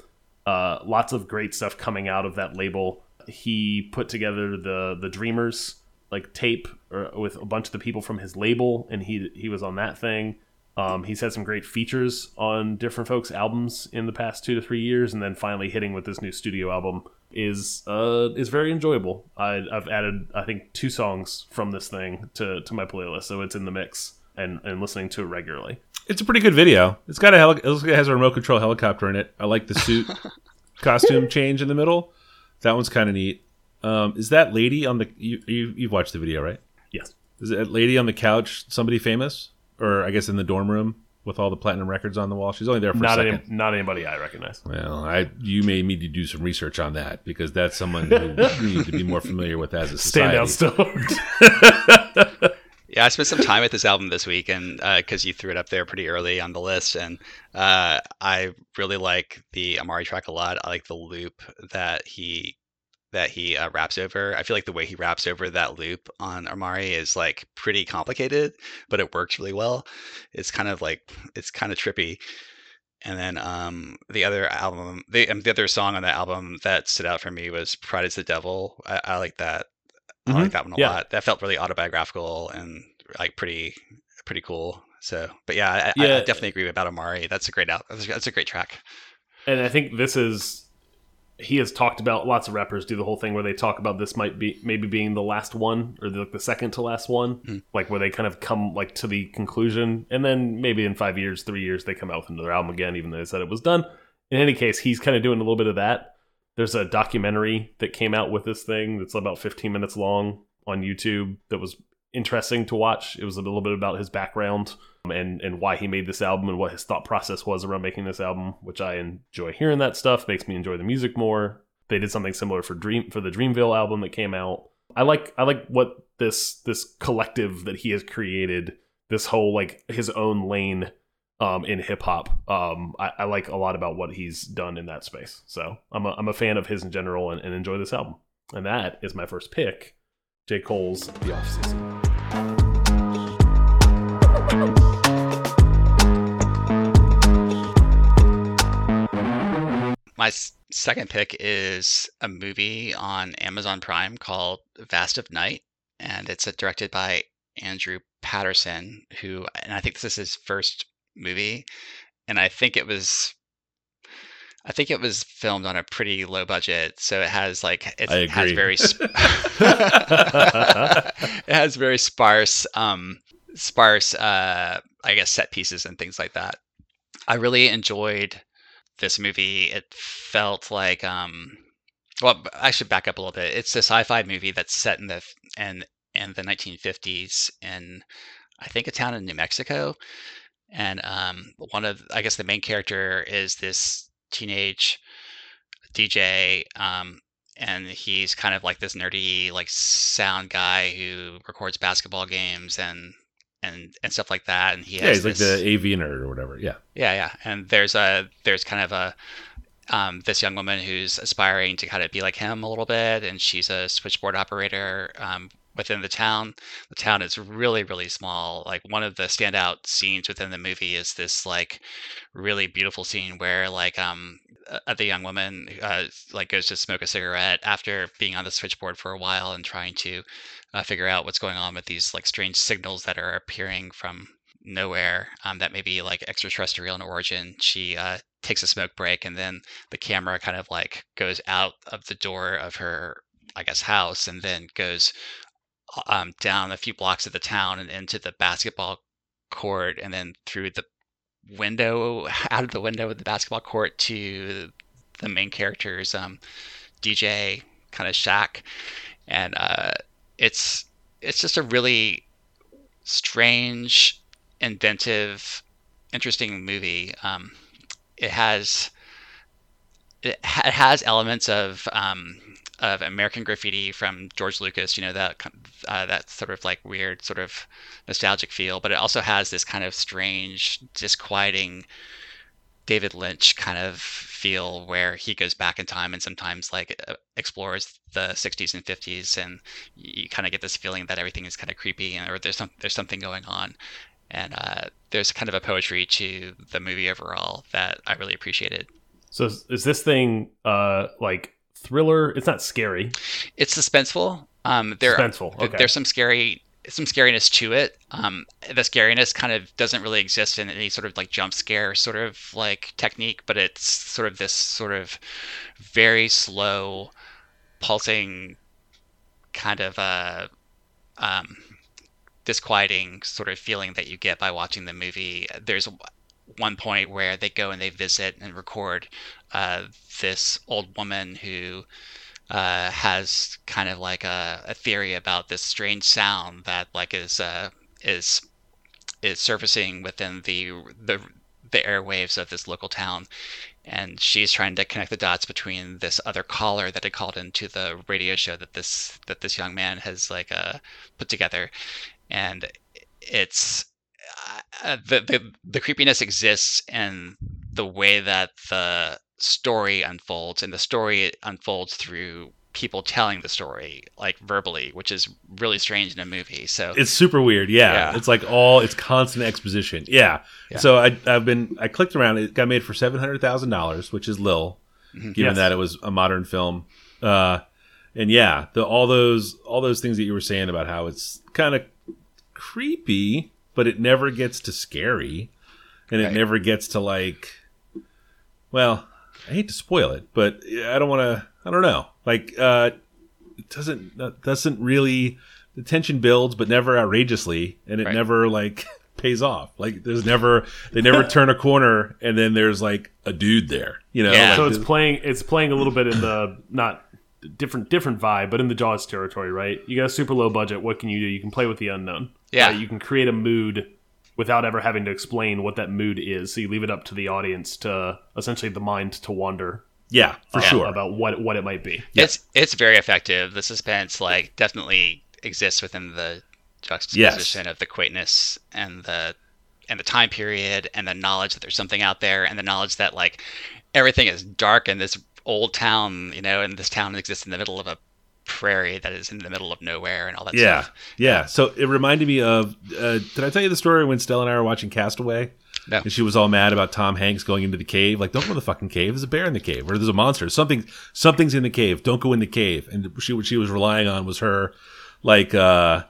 S3: uh, lots of great stuff coming out of that label. He put together the the Dreamers like tape or, with a bunch of the people from his label, and he he was on that thing. Um, he's had some great features on different folks' albums in the past two to three years, and then finally hitting with this new studio album is uh, is very enjoyable. I, I've added I think two songs from this thing to, to my playlist, so it's in the mix and, and listening to it regularly.
S1: It's a pretty good video. It's got a heli- it looks like it has a remote control helicopter in it. I like the suit (laughs) costume change in the middle. That one's kind of neat. Um, is that lady on the you, you you've watched the video right?
S3: Yes,
S1: Is that lady on the couch somebody famous, or I guess in the dorm room with all the platinum records on the wall? She's only there for
S3: not
S1: a second.
S3: any, not anybody I recognize.
S1: Well, I you may need to do some research on that because that's someone who (laughs) you need to be more familiar with as a society.
S3: Standout star.
S2: Yeah, I spent some time with this album this week, and because you threw it up there pretty early on the list, and uh, I really like the Amari track a lot. I like the loop that he that he uh, raps over. I feel like the way he raps over that loop on Amari is like pretty complicated, but it works really well. It's kind of like it's kind of trippy. And then um, the other album, the um, the other song on that album that stood out for me was "Pride Is the Devil." I, I like that. I like that one a
S3: Yeah.
S2: lot. That felt really autobiographical and like pretty pretty cool. So, but yeah, I, I, I definitely agree about Amari. That's a great out. That's a great track.
S3: and I think this is he has talked about lots of rappers do the whole thing where they talk about this might be maybe being the last one or the, like the second to last one, hmm. like where they kind of come like to the conclusion, and then maybe in five years, three years, they come out with another album again, even though they said it was done. In any case, he's kind of doing a little bit of that. There's a documentary that came out with this thing that's about 15 minutes long on YouTube that was interesting to watch. It was a little bit about his background and and why he made this album and what his thought process was around making this album, which I enjoy hearing that stuff. Makes me enjoy the music more. They did something similar for Dream for the Dreamville album that came out. I like I like what this this collective that he has created. This whole like his own lane um, in hip hop. Um, I, I like a lot about what he's done in that space. So I'm a, I'm a fan of his in general and, and enjoy this album. And that is my first pick, J. Cole's The Offseason.
S2: My Second pick is a movie on Amazon Prime called Vast of Night, and it's uh, directed by Andrew Patterson, who, and I think this is his first movie, and I think it was. I think it was filmed on a pretty low budget, so it has like it has very sp- (laughs) (laughs) it has very sparse um sparse uh I guess set pieces and things like that. I really enjoyed this movie. It felt like um well I should back up a little bit. It's a sci-fi movie that's set in the in in the 1950s in I think a town in New Mexico. And um one of I guess the main character is this teenage DJ um and he's kind of like this nerdy like sound guy who records basketball games and and and stuff like that and he
S1: Yeah, he's like the AV nerd or whatever. Yeah.
S2: yeah, yeah. And there's a there's kind of a um, this young woman who's aspiring to kind of be like him a little bit, and she's a switchboard operator um, within the town. The town is really really small. Like one of the standout scenes within the movie is this like really beautiful scene where like um the young woman uh, like goes to smoke a cigarette after being on the switchboard for a while and trying to uh, figure out what's going on with these like strange signals that are appearing from nowhere um, that may be like extraterrestrial in origin. She uh, takes a smoke break, and then the camera kind of like goes out of the door of her, I guess, house, and then goes um, down a few blocks of the town and into the basketball court, and then through the window, (laughs) out of the window of the basketball court to the main character's um, DJ kind of shack, and uh, it's it's just a really strange inventive, interesting movie. Um, it has it, ha- it has elements of um, of American Graffiti from George Lucas. You know that uh, that sort of like weird, sort of nostalgic feel, but it also has this kind of strange, disquieting David Lynch kind of feel where he goes back in time and sometimes like uh, explores the 60s and 50s and you kind of get this feeling that everything is kind of creepy and or there's some there's something going on and uh, there's kind of a poetry to the movie overall that I really appreciated.
S3: So is, is this thing uh like thriller? It's not scary.
S2: It's suspenseful. Um, there
S3: Suspenseful, okay.
S2: there's some scary some scariness to it. Um, the scariness kind of doesn't really exist in any sort of like jump scare sort of like technique, but it's sort of this sort of very slow, pulsing kind of uh, um, disquieting sort of feeling that you get by watching the movie. There's one point where they go and they visit and record uh, this old woman who uh, has kind of like a, a theory about this strange sound that like is uh, is is surfacing within the the the airwaves of this local town. And she's trying to connect the dots between this other caller that had called into the radio show that this that this young man has like uh, put together. And it's uh, the, the the creepiness exists in the way that the story unfolds and the story unfolds through people telling the story like verbally which is really strange in a movie so
S1: It's super weird. Yeah.
S2: Yeah.
S1: It's like all it's constant exposition. Yeah.
S2: Yeah.
S1: So I I've been I clicked around. It got made for seven hundred thousand dollars, which is Lil, given
S3: Yes.
S1: that it was a modern film. Uh, and yeah, the all those all those things that you were saying about how it's kind of creepy, but it never gets to scary, and it
S2: Right.
S1: never gets to like. Well, I hate to spoil it, but I don't want to. I don't know. Like, uh, it doesn't it doesn't really the tension builds, but never outrageously, and it
S2: Right.
S1: never like (laughs) pays off. Like, there's never they never (laughs) turn a corner, and then there's like a dude there. You know,
S2: Yeah.
S1: like,
S3: So it's playing it's playing a little bit in the not different different vibe, but in the Jaws territory, right? You got a super low budget. What can you do? You can play with the unknown.
S2: Yeah.
S3: Right? you can create a mood without ever having to explain what that mood is. So you leave it up to the audience to essentially the mind to wander
S1: yeah, for
S3: uh,
S1: sure.
S3: about what what it might be.
S2: it's it's very effective the suspense like definitely exists within the juxtaposition of the quaintness and the and the time period and the knowledge that there's something out there and the knowledge that like everything is dark in this old town you know and this town exists in the middle of a prairie that is in the middle of nowhere and all that
S1: yeah,
S2: stuff
S1: yeah. So it reminded me of. Uh, did I tell you the story when Stella and I were watching Castaway?
S2: No.
S1: And she was all mad about Tom Hanks going into the cave. Like, don't go in the fucking cave. There's a bear in the cave, or there's a monster. Something, something's in the cave. Don't go in the cave. And she, what she was relying on was her, like, uh,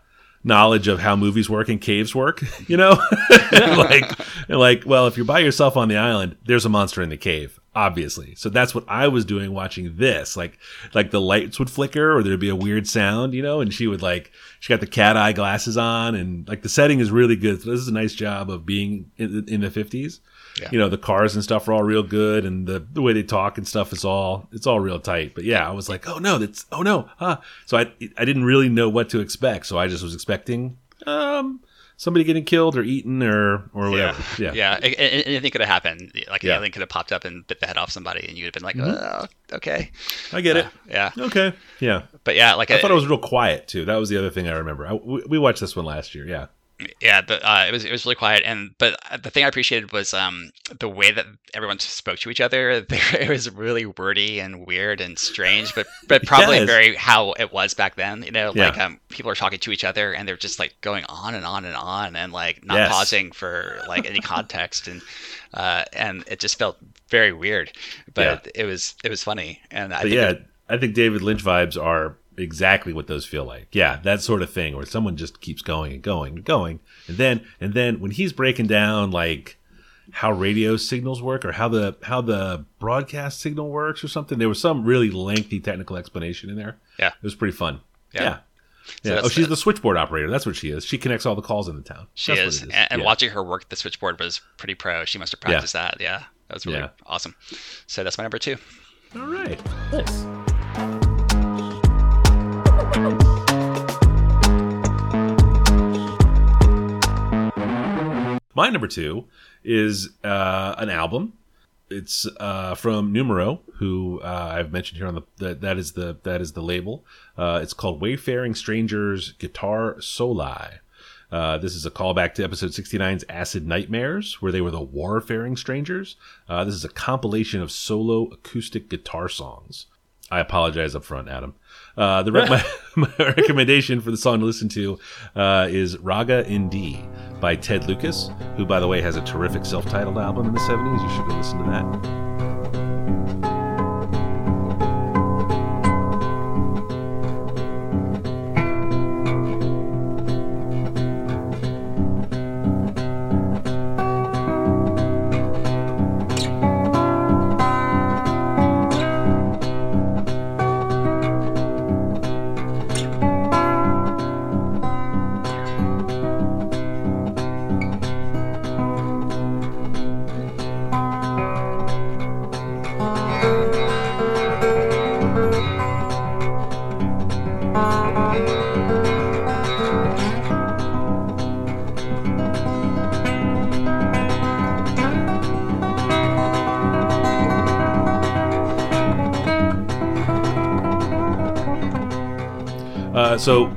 S1: knowledge of how movies work and caves work. (laughs) You know, (laughs) (laughs) like, and like, well, if you're by yourself on the island, there's a monster in the cave, obviously. So that's what I was doing watching this. Like, like the lights would flicker, or there'd be a weird sound, you know, and she would like, she got the cat eye glasses on, and like the setting is really good. So this is a nice job of being in, in the 50s.
S2: Yeah.
S1: You know, the cars and stuff are all real good, and the, the way they talk and stuff is all it's all real tight. But yeah, I was like, oh no, that's oh no, huh. So I I didn't really know what to expect, so I just was expecting um somebody getting killed or eaten or or whatever. Yeah,
S2: Yeah, a- anything could have happened. Like an
S1: Yeah.
S2: alien could have popped up and bit the head off somebody, and you'd have been like,
S1: Mm-hmm.
S2: "Oh, okay."
S1: I get it.
S2: Yeah,
S1: Okay, yeah.
S2: but yeah, like
S1: I thought it was real quiet too. That was the other thing I remember. I, we, we watched this one last year. Yeah,
S2: yeah, the, uh, it was it was really quiet, and but the thing I appreciated was um the way that everyone spoke to each other. (laughs) There, it was really wordy and weird and strange, but but (laughs) probably
S1: Yes.
S2: very how it was back then. You know,
S1: Yeah.
S2: like um people are talking to each other and they're just like going on and on and on and like not
S1: Yes.
S2: pausing for like any context and uh and it just felt very weird, but it was it was funny and I
S1: but
S2: think
S1: yeah,
S2: it-
S1: I think David Lynch vibes are exactly what those feel like. Yeah, that sort of thing where someone just keeps going and going and going, and then and then when he's breaking down like how radio signals work or how the how the broadcast signal works or something, there was some really lengthy technical explanation in there.
S2: Yeah.
S1: it was pretty fun.
S2: Yeah.
S1: Yeah.
S2: So
S1: Yeah. oh, she's
S2: the-
S1: the switchboard operator. That's what she is. She connects all the calls in the town.
S2: She is.
S1: is,
S2: and, and
S1: Yeah.
S2: watching her work the switchboard was pretty pro. She must have practiced that. Yeah, that was really awesome. So that's my number two.
S1: All right.
S3: Nice.
S1: My number two is uh, an album. It's uh, from Numero, who uh, I've mentioned here on the that, that is the that is the label. Uh, it's called Wayfaring Strangers Guitar Soli. Uh, this is a callback to episode 69's Acid Nightmares, where they were the Wayfaring Strangers. Uh, this is a compilation of solo acoustic guitar songs. I apologize up front, Adam. Uh, the re- (laughs) my, (laughs) my recommendation for the song to listen to uh, is Raga in D by Ted Lucas, who, by the way, has a terrific self-titled album in the 70s. You should go listen to that.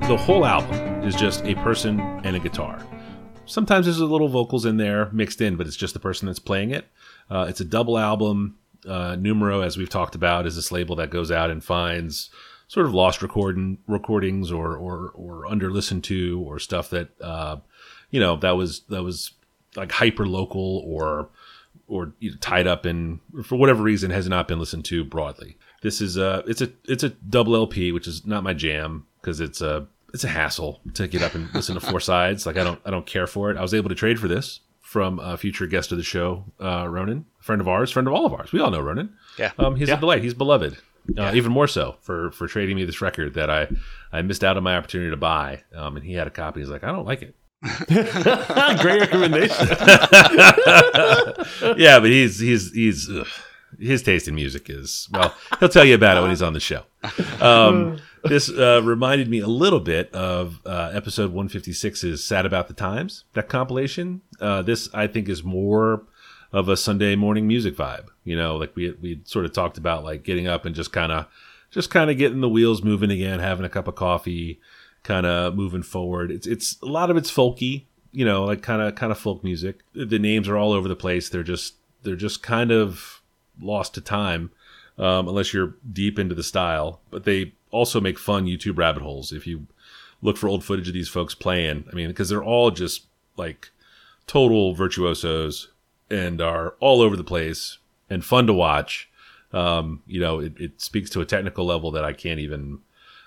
S1: The whole album is just a person and a guitar. Sometimes there's a little vocals in there mixed in, but it's just the person that's playing it. Uh, it's a double album. Uh, Numero, as we've talked about, is this label that goes out and finds sort of lost recording recordings or or or under listened to or stuff that uh, you know that was that was like hyper local or or you know, tied up in for whatever reason has not been listened to broadly. This is a it's a it's a double LP, which is not my jam because it's a it's a hassle to get up and listen to four (laughs) sides. Like I don't I don't care for it. I was able to trade for this from a future guest of the show, uh, Ronan, a friend of ours, friend of all of ours. We all know Ronan.
S2: Yeah.
S1: Um, he's
S3: Yeah.
S1: a delight. He's beloved. Uh, Even more so for for trading me this record that I I missed out on my opportunity to buy. Um, and he had a copy. He's like, I don't like it. (laughs)
S3: Great recommendation. (laughs)
S1: yeah, but he's he's he's ugh. His taste in music is well. He'll tell you about it when he's on the show. Um, (laughs) this uh, reminded me a little bit of uh, episode 156's "Sad About the Times." That compilation. Uh, this I think is more of a Sunday morning music vibe. You know, like we we sort of talked about, like getting up and just kind of just kind of getting the wheels moving again, having a cup of coffee, kind of moving forward. It's it's a lot of it's folky, you know, like kind of kind of folk music. The names are all over the place. They're just they're just kind of lost to time um, unless you're deep into the style. But they also make fun YouTube rabbit holes if you look for old footage of these folks playing. I mean, because they're all just like total virtuosos. and are all over the place and fun to watch. Um, you know, it, it speaks to a technical level that I can't even,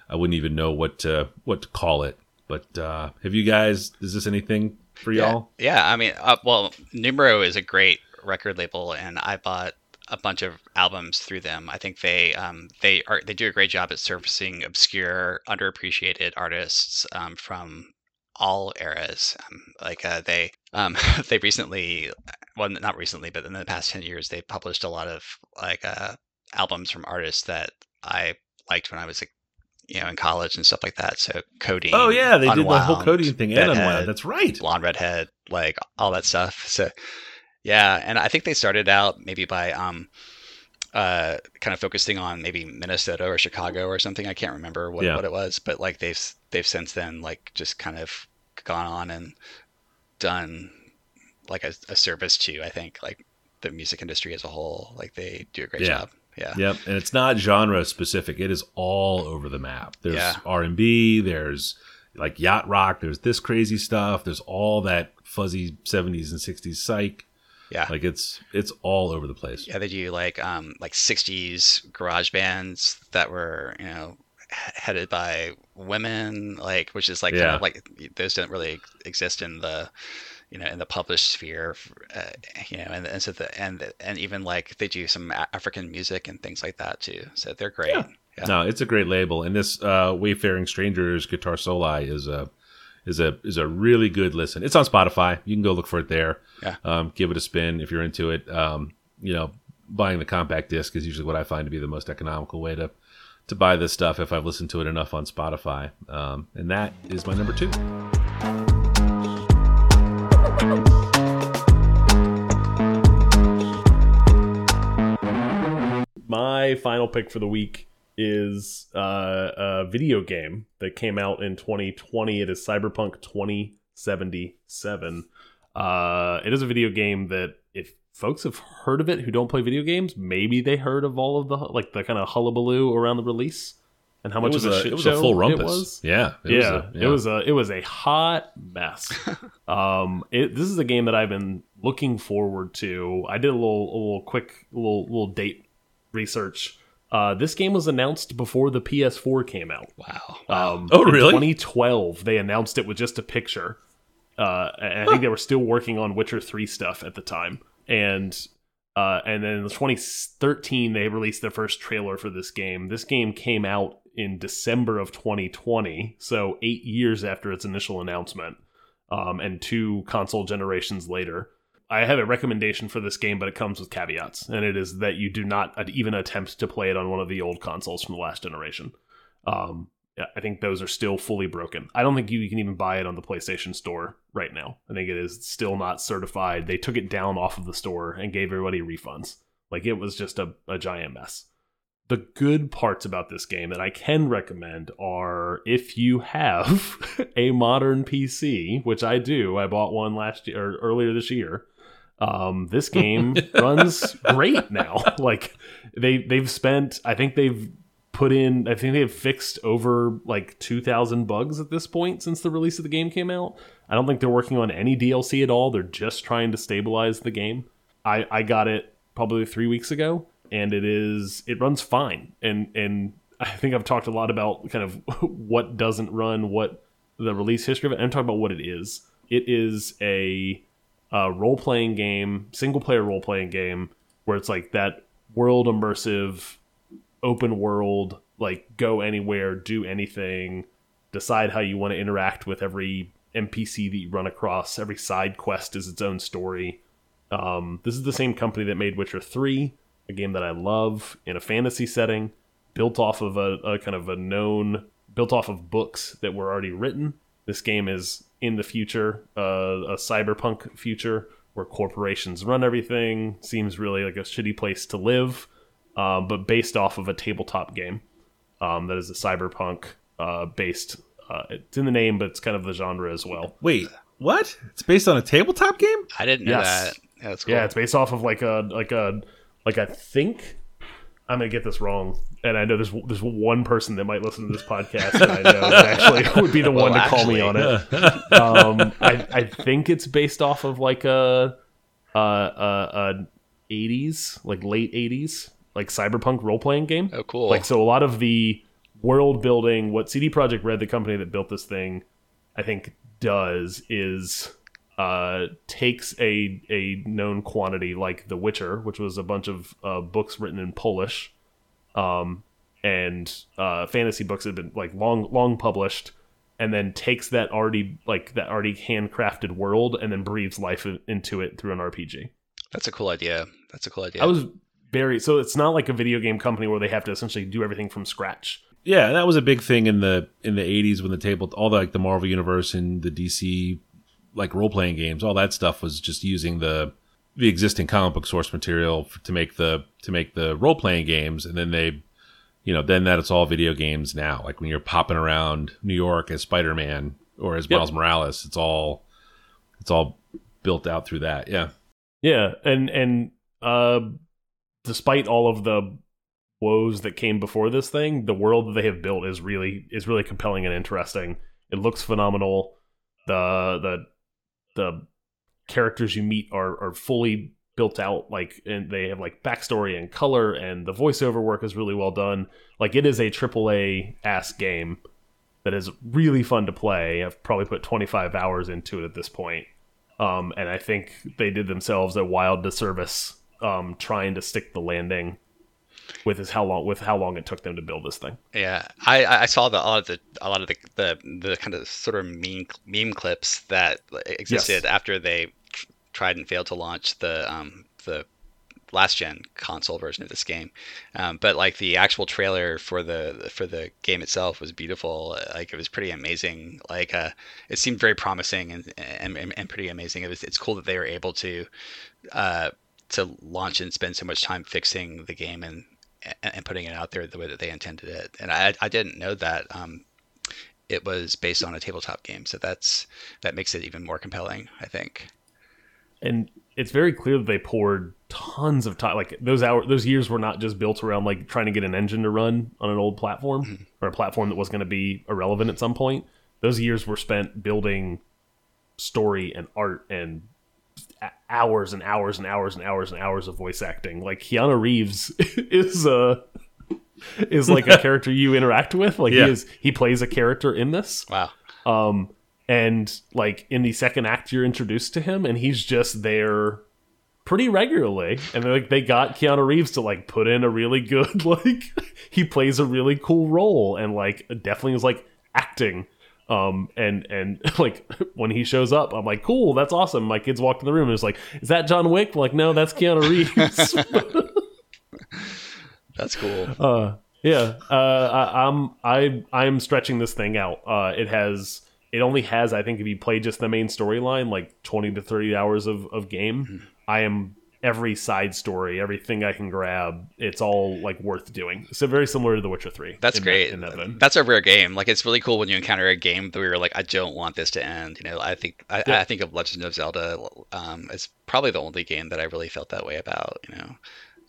S1: I wouldn't even know what to what to call it. But uh, have you guys? Is this anything for y'all?
S2: yeah. I mean, uh, well, Numero is a great record label, and I bought a bunch of albums through them. I think they um, they are they do a great job at surfacing obscure, underappreciated artists um, from all eras. Um, like uh, they um, (laughs) they recently, well, not recently, but in the past ten years, they published a lot of like uh, albums from artists that I liked when I was like, you know in college and stuff like that. So Codeine.
S1: Oh yeah, they did the whole Codeine thing and unwound. That's right.
S2: blonde redhead like all that stuff so yeah and i think they started out maybe by um uh kind of focusing on maybe minnesota or chicago or something i can't remember what,
S1: Yeah.
S2: what it was but like they've they've since then like just kind of gone on and done like a, a service to i think like the music industry as a whole like they do a great
S1: Yeah.
S2: job yeah
S1: Yep, and it's not genre specific. It is all over the map. There's
S2: Yeah.
S1: R and B. There's like yacht rock. There's this crazy stuff. There's all that fuzzy '70s and '60s psych.
S2: Yeah
S1: Like it's it's all over the place.
S2: Yeah, they do like um like '60s garage bands that were you know headed by women, like which is like kind
S1: Yeah.
S2: of like those don't really exist in the you know in the published sphere, uh, you know, and and so the and and even like they do some African music and things like that too. So they're great.
S1: Yeah.
S2: Yeah.
S1: No, it's a great label, and this uh, Wayfaring Strangers Guitar Soli is a is a is a really good listen. It's on Spotify. You can go look for it there.
S2: Yeah.
S1: Um, give it a spin if you're into it. Um, you know, buying the compact disc is usually what I find to be the most economical way to to buy this stuff if I've listened to it enough on Spotify. Um, and that is my number two.
S3: My final pick for the week is uh, a video game that came out in 2020. It is Cyberpunk 2077. Uh, it is a video game that if folks have heard of it who don't play video games, maybe they heard of all of the like the kind of hullabaloo around the release and how much
S1: it was
S3: of a,
S1: a,
S3: shit
S1: it was
S3: show
S1: a full rumpus.
S3: it was
S1: Yeah. It
S3: yeah,
S1: Was a,
S3: it was a it was a hot mess. (laughs) um, it, this is a game that I've been looking forward to. I did a little a little quick little little date research. Uh, this game was announced before the PS4 came out.
S2: Wow.
S3: Um,
S1: Oh,
S3: in
S1: really?
S3: 2012, they announced it with just a picture. Uh, and I think they were still working on Witcher 3 stuff at the time. And uh, and then in 2013, they released their first trailer for this game. This game came out in December of 2020, so eight years after its initial announcement, um, and two console generations later. I have a recommendation for this game, but it comes with caveats, and it is that you do not even attempt to play it on one of the old consoles from the last generation. Um, I think those are still fully broken. I don't think you can even buy it on the PlayStation Store right now. I think it is still not certified. They took it down off of the store and gave everybody refunds. Like it was just a, a giant mess. The good parts about this game that I can recommend are if you have (laughs) a modern PC, which I do. I bought one last year or earlier this year. Um, this game runs great now. (laughs) Like they they've spent, I think they've put in, I think they've fixed over like two thousand bugs at this point since the release of the game came out. I don't think they're working on any DLC at all. They're just trying to stabilize the game. I I got it probably three weeks ago, and it is it runs fine. And and I think I've talked a lot about kind of (laughs) what doesn't run, what the release history of it. I'm talking about what it is. It is a uh, role playing game, single player role playing game, where it's like that world immersive, open world, like go anywhere, do anything, decide how you want to interact with every NPC that you run across. Every side quest is its own story. Um, this is the same company that made Witcher 3, a game that I love in a fantasy setting, built off of a, a kind of a known, built off of books that were already written. This game is in the future, uh, a cyberpunk future where corporations run everything. Seems really like a shitty place to live, um, but based off of a tabletop game um, that is a cyberpunk uh, based. Uh, it's in the name, but it's kind of the genre as well.
S1: Wait, what? It's based on a tabletop game?
S2: I didn't know
S3: Yes.
S2: that. Yeah, that's cool.
S3: Yeah, it's based off of like a like a like I think I'm gonna get this wrong, and I know there's there's one person that might listen to this podcast that I know that actually (laughs) would be the one
S2: Well,
S3: to call me
S2: actually,
S3: on it. (laughs) um, I I think it's based off of like a uh, uh, uh, 80s, like late 80s, like cyberpunk role playing game.
S2: Oh, cool.
S3: Like so, a lot of the world building, what CD Projekt Red, the company that built this thing, I think does is uh, takes a a known quantity like The Witcher, which was a bunch of uh, books written in Polish, um, and uh, fantasy books that have been like long long published, and then takes that already like that already handcrafted world and then breathes life into it through an RPG.
S2: That's a cool idea. That's a cool idea.
S3: I was very so it's not like a video game company where they have to essentially do everything from scratch.
S1: Yeah, that was a big thing in the in the eighties when the table all the like the Marvel universe and the DC like role playing games, all that stuff was just using the the existing comic book source material f- to make the to make the role playing games, and then they, you know, then that it's all video games now. Like when you're popping around New York as Spider Man or as
S3: Yep.
S1: Miles Morales, it's all it's all built out through that. Yeah,
S3: Yeah, and and uh, despite all of the woes that came before this thing, the world that they have built is really is really compelling and interesting. It looks phenomenal. The the the characters you meet are are fully built out like and they have like backstory and color and the voiceover work is really well done. Like it is a triple a ass game that is really fun to play. I've probably put 25 hours into it at this point. Um, and I think they did themselves a wild disservice um, trying to stick the landing with is how long with how long it took them to build this thing.
S2: Yeah, I I saw the a lot of the a lot of the the, the kind of sort of meme meme clips that existed after they tried and failed to launch the um the last gen console version of this game. Um, but like the actual trailer for the for the game itself was beautiful. Like it was pretty amazing. Like uh, it seemed very promising and, and and and pretty amazing. It was it's cool that they were able to uh to launch and spend so much time fixing the game and and and putting it out there the way that they intended it. And I I didn't know that um it was based on a tabletop game. So that's that makes it even more compelling, I think.
S3: And it's very clear that they poured tons of time. Like those hour those years were not just built around like trying to get an engine to run on an old platform or a platform that was going to be irrelevant at some point. Those years were spent building story and art and hours and hours and hours and hours and hours of voice acting. Like Keanu Reeves (laughs) is uh is like a (laughs) character you interact with. Like
S1: Yeah.
S3: he is he plays a character in this.
S2: Wow.
S3: Um and like in the second act you're introduced to him and he's just there pretty regularly and like they got Keanu Reeves to like put in a really good (laughs) like he plays a really cool role and like definitely is like acting um and and (laughs) like when he shows up i'm like cool that's awesome. My kids walked in the room and it's like is that john wick? I'm like no that's keanu reeves. (laughs) (laughs)
S2: That's cool.
S3: uh yeah uh I, i'm i i'm stretching this thing out. Uh it has it only has i think if you play just the main storyline like 20 to 30 hours of of game i am every side story everything i can grab it's all like worth doing so very similar to the witcher 3
S2: That's
S3: in
S2: great.
S3: that.
S2: That's a rare game. Like it's really cool when you encounter a game where you're like, I don't want this to end. You know, I think I,
S3: Yeah.
S2: I think of Legend of Zelda. Um, it's probably the only game that I really felt that way about. You know,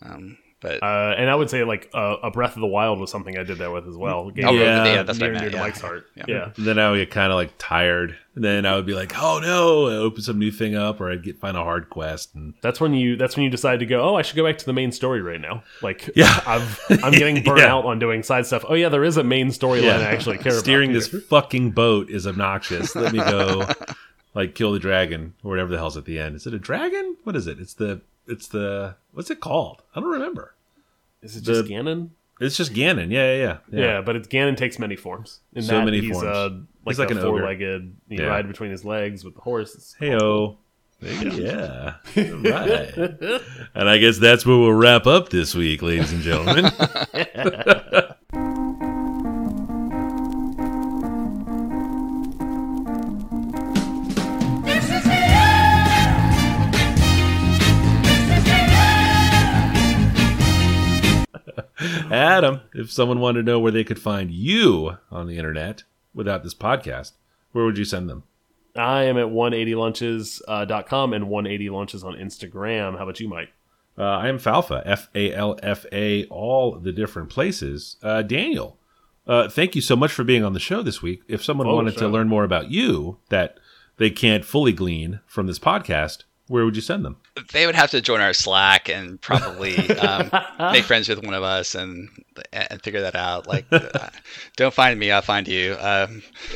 S2: um, but
S3: Uh, and I would say like uh, a Breath of the Wild was something I did that with as well. Game
S2: Oh,
S1: yeah,
S2: yeah, that's what I
S3: near and
S2: meant,
S3: to
S2: yeah.
S3: Mike's heart.
S2: Yeah.
S3: Yeah.
S1: And (laughs) then I would get kind of like tired. And then I would be like, oh no, I open some new thing up, or I'd get find a hard quest. And
S3: that's when you that's when you decide to go. Oh, I should go back to the main story right now. Like,
S1: Yeah.
S3: I've (laughs) I'm getting burnt
S1: Yeah.
S3: out on doing side stuff. Oh yeah, there is a main storyline I actually care
S1: steering
S3: about.
S1: this fucking boat is obnoxious. Let me go, (laughs) like kill the dragon or whatever the hell's at the end. Is it a dragon? What is it? It's the it's the what's it called? I don't remember.
S3: Is it just
S1: the-
S3: Ganon?
S1: It's just Ganon. Yeah, yeah, yeah.
S3: Yeah. but it's Ganon takes many forms. In
S1: So
S3: that,
S1: many
S3: he's,
S1: forms.
S3: Uh, like,
S1: He's like
S3: a
S1: an
S3: four-legged. You
S1: Yeah.
S3: ride between his legs with the horse. It's
S1: Hey oh. Yeah. right. And I guess that's where we'll wrap up this week, ladies and gentlemen. (laughs) Adam, if someone wanted to know where they could find you on the internet without this podcast, where would you send them?
S3: I am at 180lunches.com and 180lunches on Instagram. How about you, Mike?
S1: Uh, I am Falfa, F A L F A, all the different places. Uh, Daniel, uh, thank you so much for being on the show this week. If someone
S3: Oh,
S1: wanted to learn more about you that they can't fully glean from this podcast, Where would you send them?
S2: They would have to join our Slack and probably um, (laughs) make friends with one of us and and figure that out. Like, uh, don't find me, I'll find you. Um, (laughs)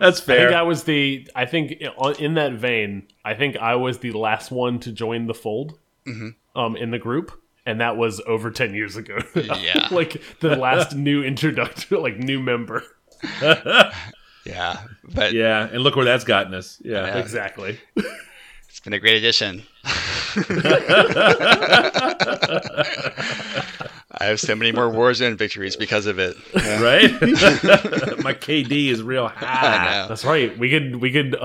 S1: That's
S3: I
S1: fair.
S3: think I was the. I think in that vein, I think I was the last one to join the fold, um, in the group, and that was over ten years ago.
S2: Yeah. (laughs)
S3: like the last new introductory, like new member.
S2: Yeah, but
S1: yeah, and look where that's gotten us. Yeah.
S2: Yeah.
S3: Exactly.
S2: it's been a great addition. (laughs) I have so many more Warzone victories because of it.
S1: Right? (laughs) My KD is real high.
S3: That's right. We could we could uh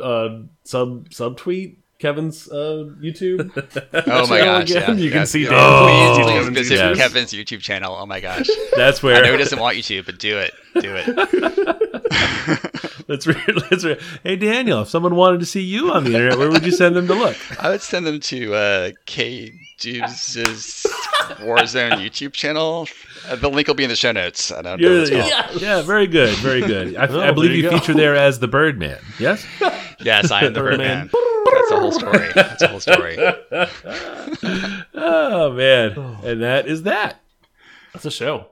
S3: uh sub subtweet Kevin's uh YouTube. (laughs)
S2: Oh my gosh! Yeah,
S3: You can see
S2: Yeah,
S1: Dan- Oh,
S2: please visit
S1: yes.
S2: Kevin's YouTube channel. Oh my gosh! (laughs)
S1: That's where
S2: I know he doesn't want you to, but do it. Do it.
S1: Let's re- let's re- Hey Daniel, if someone wanted to see you on the internet, where would you send them to look?
S2: I would send them to uh, K Dubes' Warzone YouTube channel. Uh, the link will be in the show notes. I don't know.
S1: You're-
S2: what it's
S1: yeah, yeah, very good, very good. I,
S3: Oh,
S1: I believe you,
S3: you
S1: feature there as the Birdman. Yes. (laughs)
S2: Yes, I am the
S3: Birdman.
S2: Birdman. That's the whole story. That's the whole story. (laughs)
S1: Oh man, and that is that.
S3: That's a show.